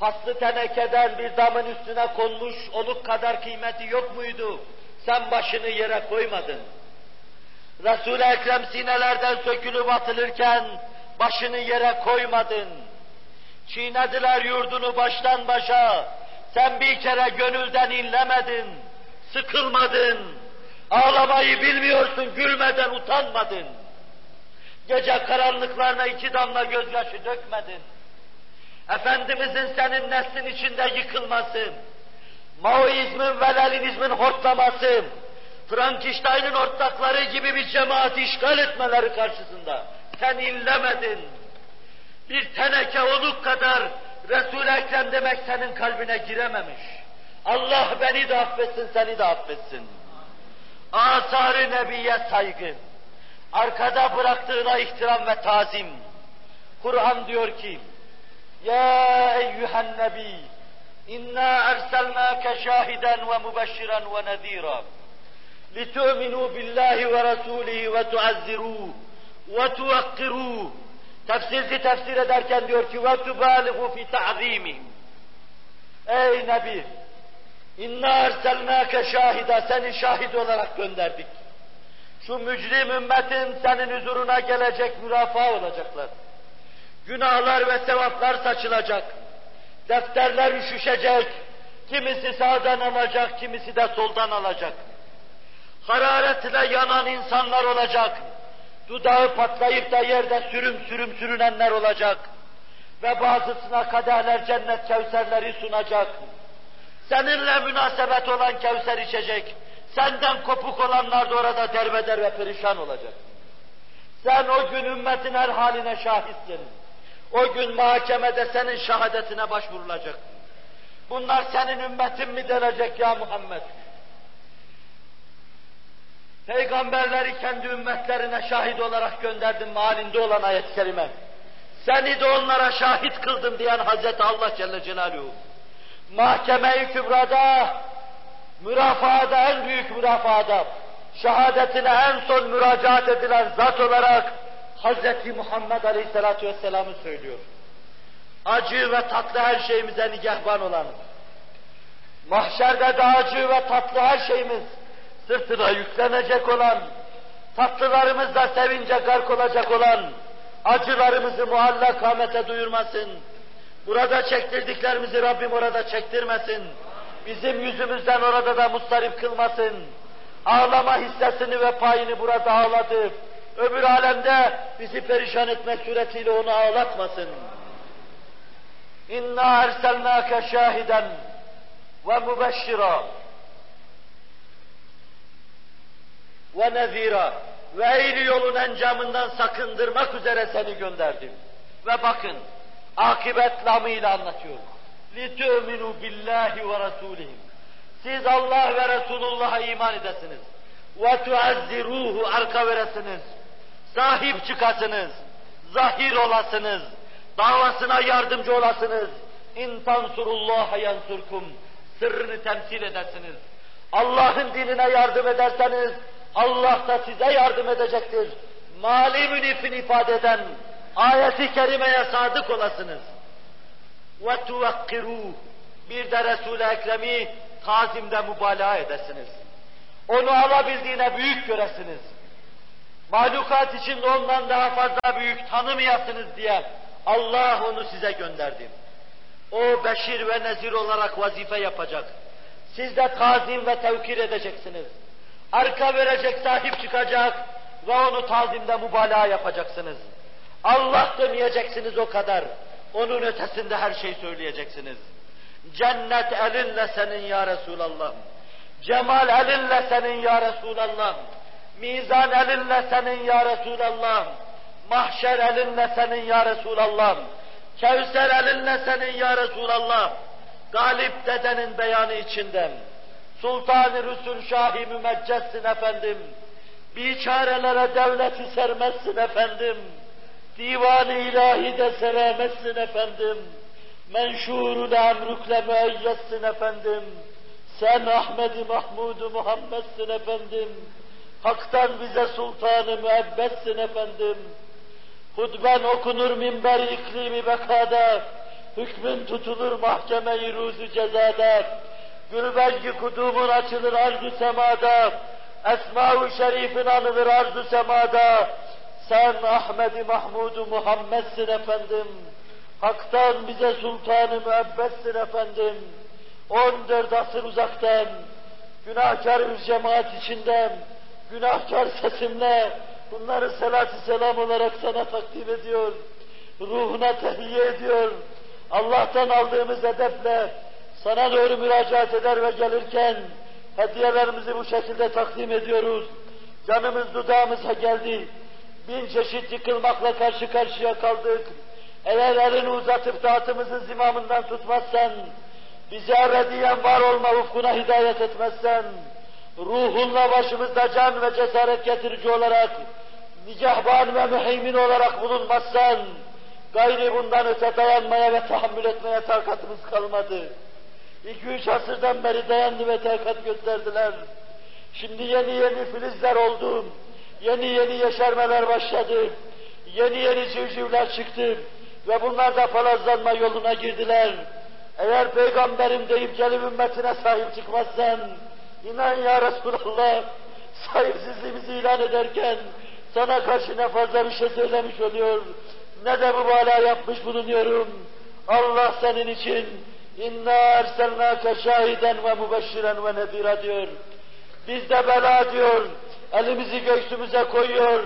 paslı tenekeden bir damın üstüne konmuş oluk kadar kıymeti yok muydu? Sen başını yere koymadın. Resul-i Ekrem sinelerden sökülüp atılırken, başını yere koymadın. Çiğnediler yurdunu baştan başa, sen bir kere gönülden inlemedin, sıkılmadın, ağlamayı bilmiyorsun, gülmeden utanmadın. Gece karanlıklarına iki damla gözyaşı dökmedin. Efendimizin senin neslin içinde yıkılması, Maoizmin ve Leninizmin hortlaması, Frankenstein'ın ortakları gibi bir cemaati işgal etmeleri karşısında sen inlemedin. Bir teneke oluk kadar Resul-i Ekrem demek senin kalbine girememiş. Allah beni de affetsin, seni de affetsin. Asar-ı Nebi'ye saygı, arkada bıraktığına ihtiram ve tazim. Kur'an diyor ki, Ya eyyühen nebi, إنا أرسلناك شاهدا ومبشرا ونذيرا لتؤمنوا بالله ورسوله وتعزروه وتوقروه Tefsirci tefsir ederken diyor ki وَتُبَالِغُ فِي تَعْظِيمِهِمْ Ey Nebi! İnna erselnâke şahida, seni şahit olarak gönderdik. Şu mücrim ümmetin senin huzuruna gelecek mürafaa olacaklar. Günahlar ve sevaplar saçılacak. Defterler üşüşecek. Kimisi sağdan alacak, kimisi de soldan alacak. Hararetle yanan insanlar olacak. Dudağı patlayıp da yerde sürüm sürüm sürünenler olacak. Ve bazısına kaderler cennet kevserleri sunacak. Seninle münasebet olan kevser içecek. Senden kopuk olanlar da orada derbeder ve perişan olacak. Sen o gün ümmetin her haline şahitsin. O gün mahkemede senin şehadetine başvurulacak. Bunlar senin ümmetin mi denecek ya Muhammed? Peygamberleri kendi ümmetlerine şahit olarak gönderdim malinde olan ayet-i kerime. Seni de onlara şahit kıldım diyen Hazreti Allah Celle Celaluhu. Mahkeme-i Kübra'da, mürafaada en büyük mürafaada, şehadetine en son müracaat edilen zat olarak Hazreti Muhammed Aleyhisselatü Vesselam'ı söylüyor. Acı ve tatlı her şeyimize nigahban olan, mahşerde de acı ve tatlı her şeyimiz sırtına yüklenecek olan, tatlılarımızla sevince gark olacak olan, acılarımızı mualla kamete duyurmasın. Burada çektirdiklerimizi Rabbim orada çektirmesin. Bizim yüzümüzden orada da mustarip kılmasın. Ağlama hissesini ve payını burada ağladı. Öbür alemde bizi perişan etmek suretiyle onu ağlatmasın. İnna erselnâke şahiden ve mübeşşira ve nezira ve eğri yolun encamından sakındırmak üzere seni gönderdim. Ve bakın, akibet lamıyla anlatıyor. لِتُؤْمِنُوا بِاللّٰهِ وَرَسُولِهِمْ Siz Allah ve Resulullah'a iman edesiniz. وَتُعَزِّرُوهُ Arka veresiniz. Sahip çıkasınız. Zahir olasınız. Davasına yardımcı olasınız. اِنْ تَنْصُرُ اللّٰهَ يَنْصُرْكُمْ Sırrını temsil edesiniz. Allah'ın dinine yardım ederseniz, Allah da size yardım edecektir. Mali münifin ifade eden ayeti kerimeye sadık olasınız. ve tuvekkiruh. Bir de Resul-i Ekrem'i tazimde mübalağa edesiniz. Onu alabildiğine büyük göresiniz. Mahlukat içinde ondan daha fazla büyük tanımayasınız diye Allah onu size gönderdi. O beşir ve nezir olarak vazife yapacak. Siz de tazim ve tevkir edeceksiniz. Arka verecek sahip çıkacak ve onu tazimde mübalağa yapacaksınız. Allah demeyeceksiniz o kadar. Onun ötesinde her şey söyleyeceksiniz. Cennet elinle senin ya Resulallah. Cemal elinle senin ya Resulallah. Mizan elinle senin ya Resulallah. Mahşer elinle senin ya Resulallah. Kevser elinle senin ya Resulallah. Galip dedenin beyanı içinden. Sultan-ı Rüsül Şahi Mümeccessin efendim. Biçarelere devleti sermezsin efendim. Divan-ı ilahi de seremezsin efendim. Menşurun emrükle müeyyessin efendim. Sen Ahmed-i Mahmud-u Muhammed'sin efendim. Hak'tan bize sultanı müebbetsin efendim. Hutben okunur minber iklimi bekada. Hükmün tutulur mahkeme-i ruzu cezada. Gülbengi kudumun açılır arzu semada. Esma-ı Şerif'in anılır arzu semada. Sen Ahmed-i Mahmud-u Muhammed'sin efendim. Hak'tan bize sultanı müebbetsin efendim. On dört asır uzaktan, günahkar bir cemaat içinden, günahkar sesimle bunları salatü selam olarak sana takdim ediyor. Ruhuna tehiyye ediyor. Allah'tan aldığımız edeple sana doğru müracaat eder ve gelirken hediyelerimizi bu şekilde takdim ediyoruz. Canımız dudağımıza geldi. Bin çeşit yıkılmakla karşı karşıya kaldık. Eğer elini uzatıp dağıtımızın zimamından tutmazsan, bize ebediyen var olma ufkuna hidayet etmezsen, ruhunla başımızda can ve cesaret getirici olarak, nicahban ve müheymin olarak bulunmazsan, gayri bundan öte dayanmaya ve tahammül etmeye takatımız kalmadı. iki üç asırdan beri dayandı ve takat gösterdiler. Şimdi yeni yeni filizler oldu, yeni yeni yeşermeler başladı, yeni yeni civcivler çıktı ve bunlar da palazlanma yoluna girdiler. Eğer peygamberim deyip gelip ümmetine sahip çıkmazsan, inan ya Resulallah, sahipsizliğimizi ilan ederken, sana karşı ne fazla bir şey söylemiş oluyor, ne de mübalağa yapmış bulunuyorum. Allah senin için inna erselnâke şahiden ve mübeşşiren ve nedira diyor. Biz de bela diyor, elimizi göğsümüze koyuyor,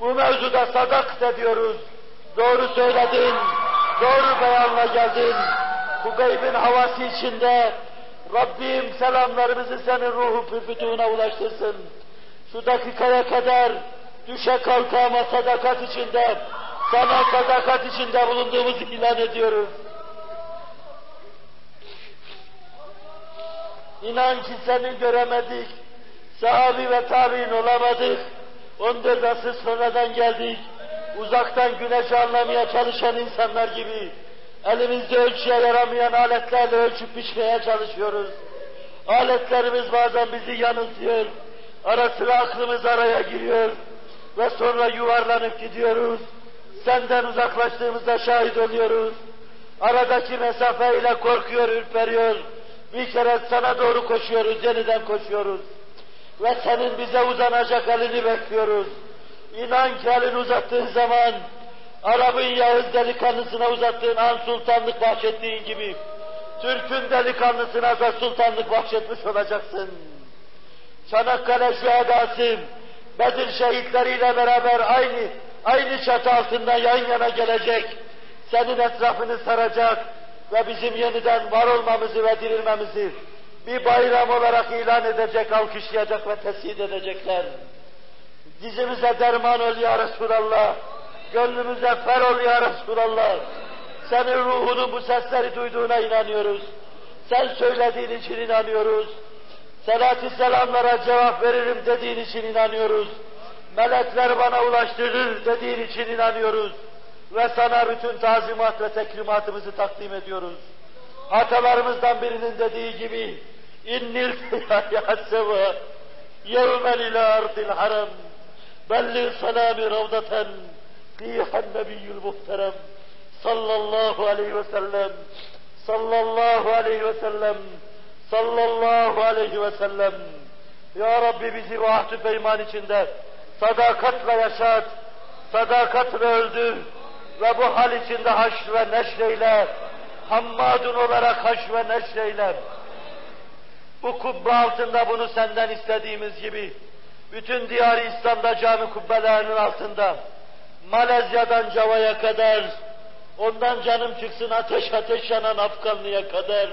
bu mevzuda sadak de diyoruz. Doğru söyledin, doğru beyanla geldin. Bu gaybin havası içinde Rabbim selamlarımızı senin ruhu pürfütüğüne ulaştırsın. Şu dakikaya kadar düşe kalka ama sadakat içinde, sana sadakat içinde bulunduğumuzu ilan ediyoruz. İnan ki seni göremedik, sahabi ve tabi'in olamadık. 14 asır sonradan geldik. Uzaktan güneşi anlamaya çalışan insanlar gibi elimizde ölçüye yaramayan aletlerle ölçüp biçmeye çalışıyoruz. Aletlerimiz bazen bizi yanıltıyor. Ara sıra aklımız araya giriyor ve sonra yuvarlanıp gidiyoruz. Senden uzaklaştığımızda şahit oluyoruz. Aradaki mesafeyle korkuyor, ürperiyor. Bir kere sana doğru koşuyoruz, yeniden koşuyoruz. Ve senin bize uzanacak elini bekliyoruz. İnan ki elini uzattığın zaman, Arap'ın Yağız delikanlısına uzattığın an sultanlık bahşettiğin gibi, Türk'ün delikanlısına da sultanlık bahşetmiş olacaksın. Çanakkale şühedası, Bedir şehitleriyle beraber aynı, aynı çatı altında yan yana gelecek, senin etrafını saracak ve bizim yeniden var olmamızı ve dirilmemizi bir bayram olarak ilan edecek, alkışlayacak ve tescid edecekler. Dizimize derman ol ya Resulallah, gönlümüze fer ol ya Resulallah. Senin ruhunun bu sesleri duyduğuna inanıyoruz. Sen söylediğin için inanıyoruz. Selatü selamlara cevap veririm dediğin için inanıyoruz. Melekler bana ulaştırır dediğin için inanıyoruz. Ve sana bütün tazimat ve tekrimatımızı takdim ediyoruz. Atalarımızdan birinin dediği gibi innil ya seva yevmen ila ardil haram belli salami ravdaten fihan nebiyyül muhterem sallallahu aleyhi ve sellem sallallahu aleyhi ve sellem sallallahu aleyhi ve sellem Ya Rabbi bizi vahdü peyman içinde sadakatla yaşat, sadakatla öldür ve bu hal içinde haş ve neşreyle, hammadun olarak haş ve neşreyle. Bu kubbe altında bunu senden istediğimiz gibi, bütün diyar İslam'da cami kubbelerinin altında, Malezya'dan Cava'ya kadar, ondan canım çıksın ateş ateş yanan Afganlı'ya kadar,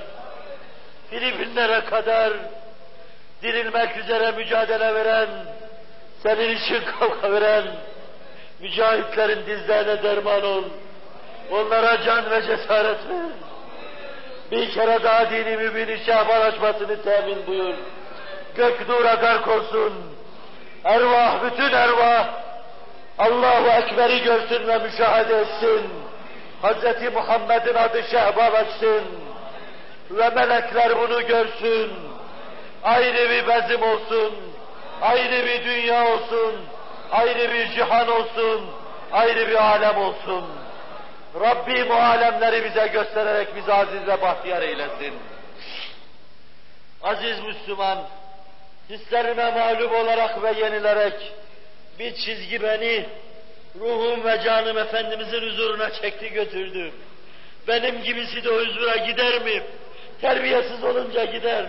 Filipinlere kadar, dirilmek üzere mücadele veren, senin için kavga veren, mücahitlerin dizlerine derman ol. Onlara can ve cesaret ver. Bir kere daha dini mümin şahban açmasını temin buyur. Gök nura gark olsun. Ervah, bütün ervah Allahu Ekber'i görsün ve müşahede etsin. Hz. Muhammed'in adı şehbal açsın. Ve melekler bunu görsün. Ayrı bir bezim olsun. Ayrı bir dünya olsun ayrı bir cihan olsun, ayrı bir alem olsun. Rabbim o alemleri bize göstererek bizi aziz ve bahtiyar eylesin. Aziz Müslüman, hislerime mağlup olarak ve yenilerek bir çizgi beni ruhum ve canım Efendimizin huzuruna çekti götürdü. Benim gibisi de huzura gider mi? Terbiyesiz olunca gider,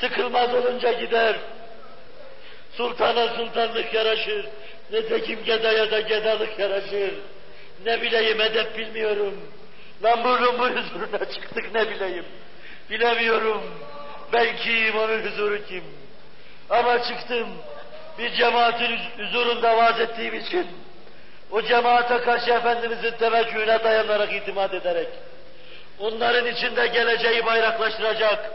sıkılmaz olunca gider, Sultana sultanlık yaraşır. Netekim gedaya da gedalık yaraşır. Ne bileyim edep bilmiyorum. Lan burnum bu huzuruna çıktık ne bileyim. Bilemiyorum. Belki onun huzuru kim? Ama çıktım. Bir cemaatin huzurunda vaaz ettiğim için o cemaate karşı Efendimizin teveccühüne dayanarak itimat ederek onların içinde geleceği bayraklaştıracak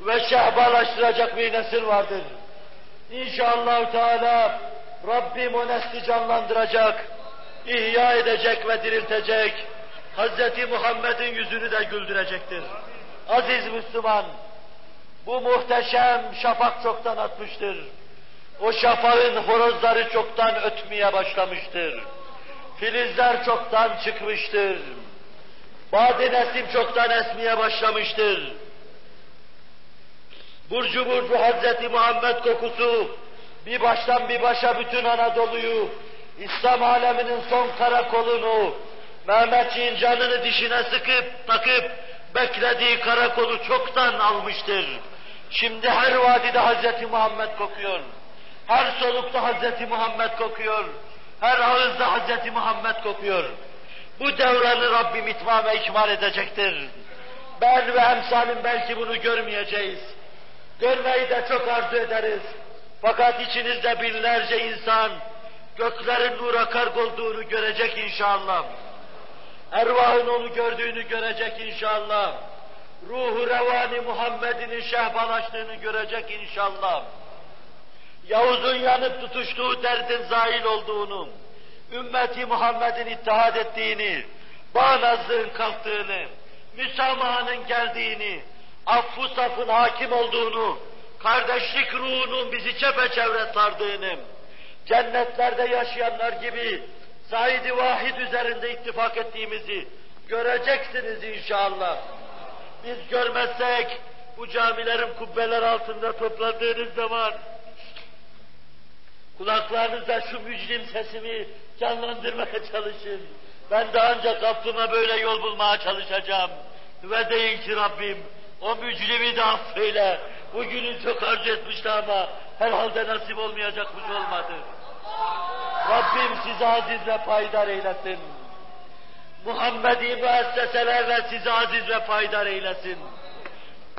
ve şehbalaştıracak bir nesil vardır. İnşallah Teala Rabbim o nesli canlandıracak, ihya edecek ve diriltecek. Hz. Muhammed'in yüzünü de güldürecektir. Aziz Müslüman, bu muhteşem şafak çoktan atmıştır. O şafağın horozları çoktan ötmeye başlamıştır. Filizler çoktan çıkmıştır. Badi nesim çoktan esmeye başlamıştır. Burcu burcu Hazreti Muhammed kokusu bir baştan bir başa bütün Anadolu'yu, İslam aleminin son karakolunu, Mehmetçiğin canını dişine sıkıp takıp beklediği karakolu çoktan almıştır. Şimdi her vadide Hazreti Muhammed kokuyor. Her solukta Hazreti Muhammed kokuyor. Her ağızda Hazreti Muhammed kokuyor. Bu devranı Rabbim itmam ve ikmal edecektir. Ben ve emsalim belki bunu görmeyeceğiz. Görmeyi de çok arzu ederiz. Fakat içinizde binlerce insan göklerin nura kargolduğunu görecek inşallah. Ervahın onu gördüğünü görecek inşallah. Ruhu revani Muhammed'in şehbalaştığını görecek inşallah. Yavuz'un yanıp tutuştuğu derdin zahil olduğunu, ümmeti Muhammed'in ittihad ettiğini, bağnazlığın kalktığını, müsamahanın geldiğini, affı safın hakim olduğunu, kardeşlik ruhunun bizi çepeçevre sardığını, cennetlerde yaşayanlar gibi Said-i Vahid üzerinde ittifak ettiğimizi göreceksiniz inşallah. Biz görmezsek bu camilerin kubbeler altında toplandığınız zaman kulaklarınızda şu mücrim sesimi canlandırmaya çalışın. Ben de ancak Rabbime böyle yol bulmaya çalışacağım. Ve deyin ki Rabbim o mücrimi de affeyle. Bugünü çok arzu etmişti ama herhalde nasip olmayacakmış olmadı. Rabbim sizi aziz ve paydar eylesin. Muhammedi müesseselerle sizi aziz ve paydar eylesin.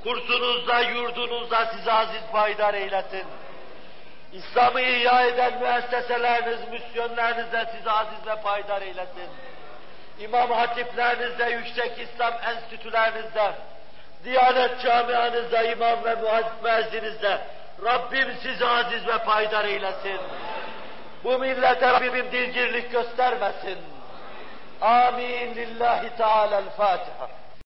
Kursunuzda, yurdunuzda sizi aziz paydar eylesin. İslam'ı ihya eden müesseseleriniz, misyonlarınızda sizi aziz ve paydar eylesin. İmam hatiplerinizde, yüksek İslam enstitülerinizde, Diyanet camianızda, imam ve müezzinizde Rabbim sizi aziz ve paydar eylesin. Bu millete Rabbim dilgirlik göstermesin. Amin lillahi teala'l-Fatiha.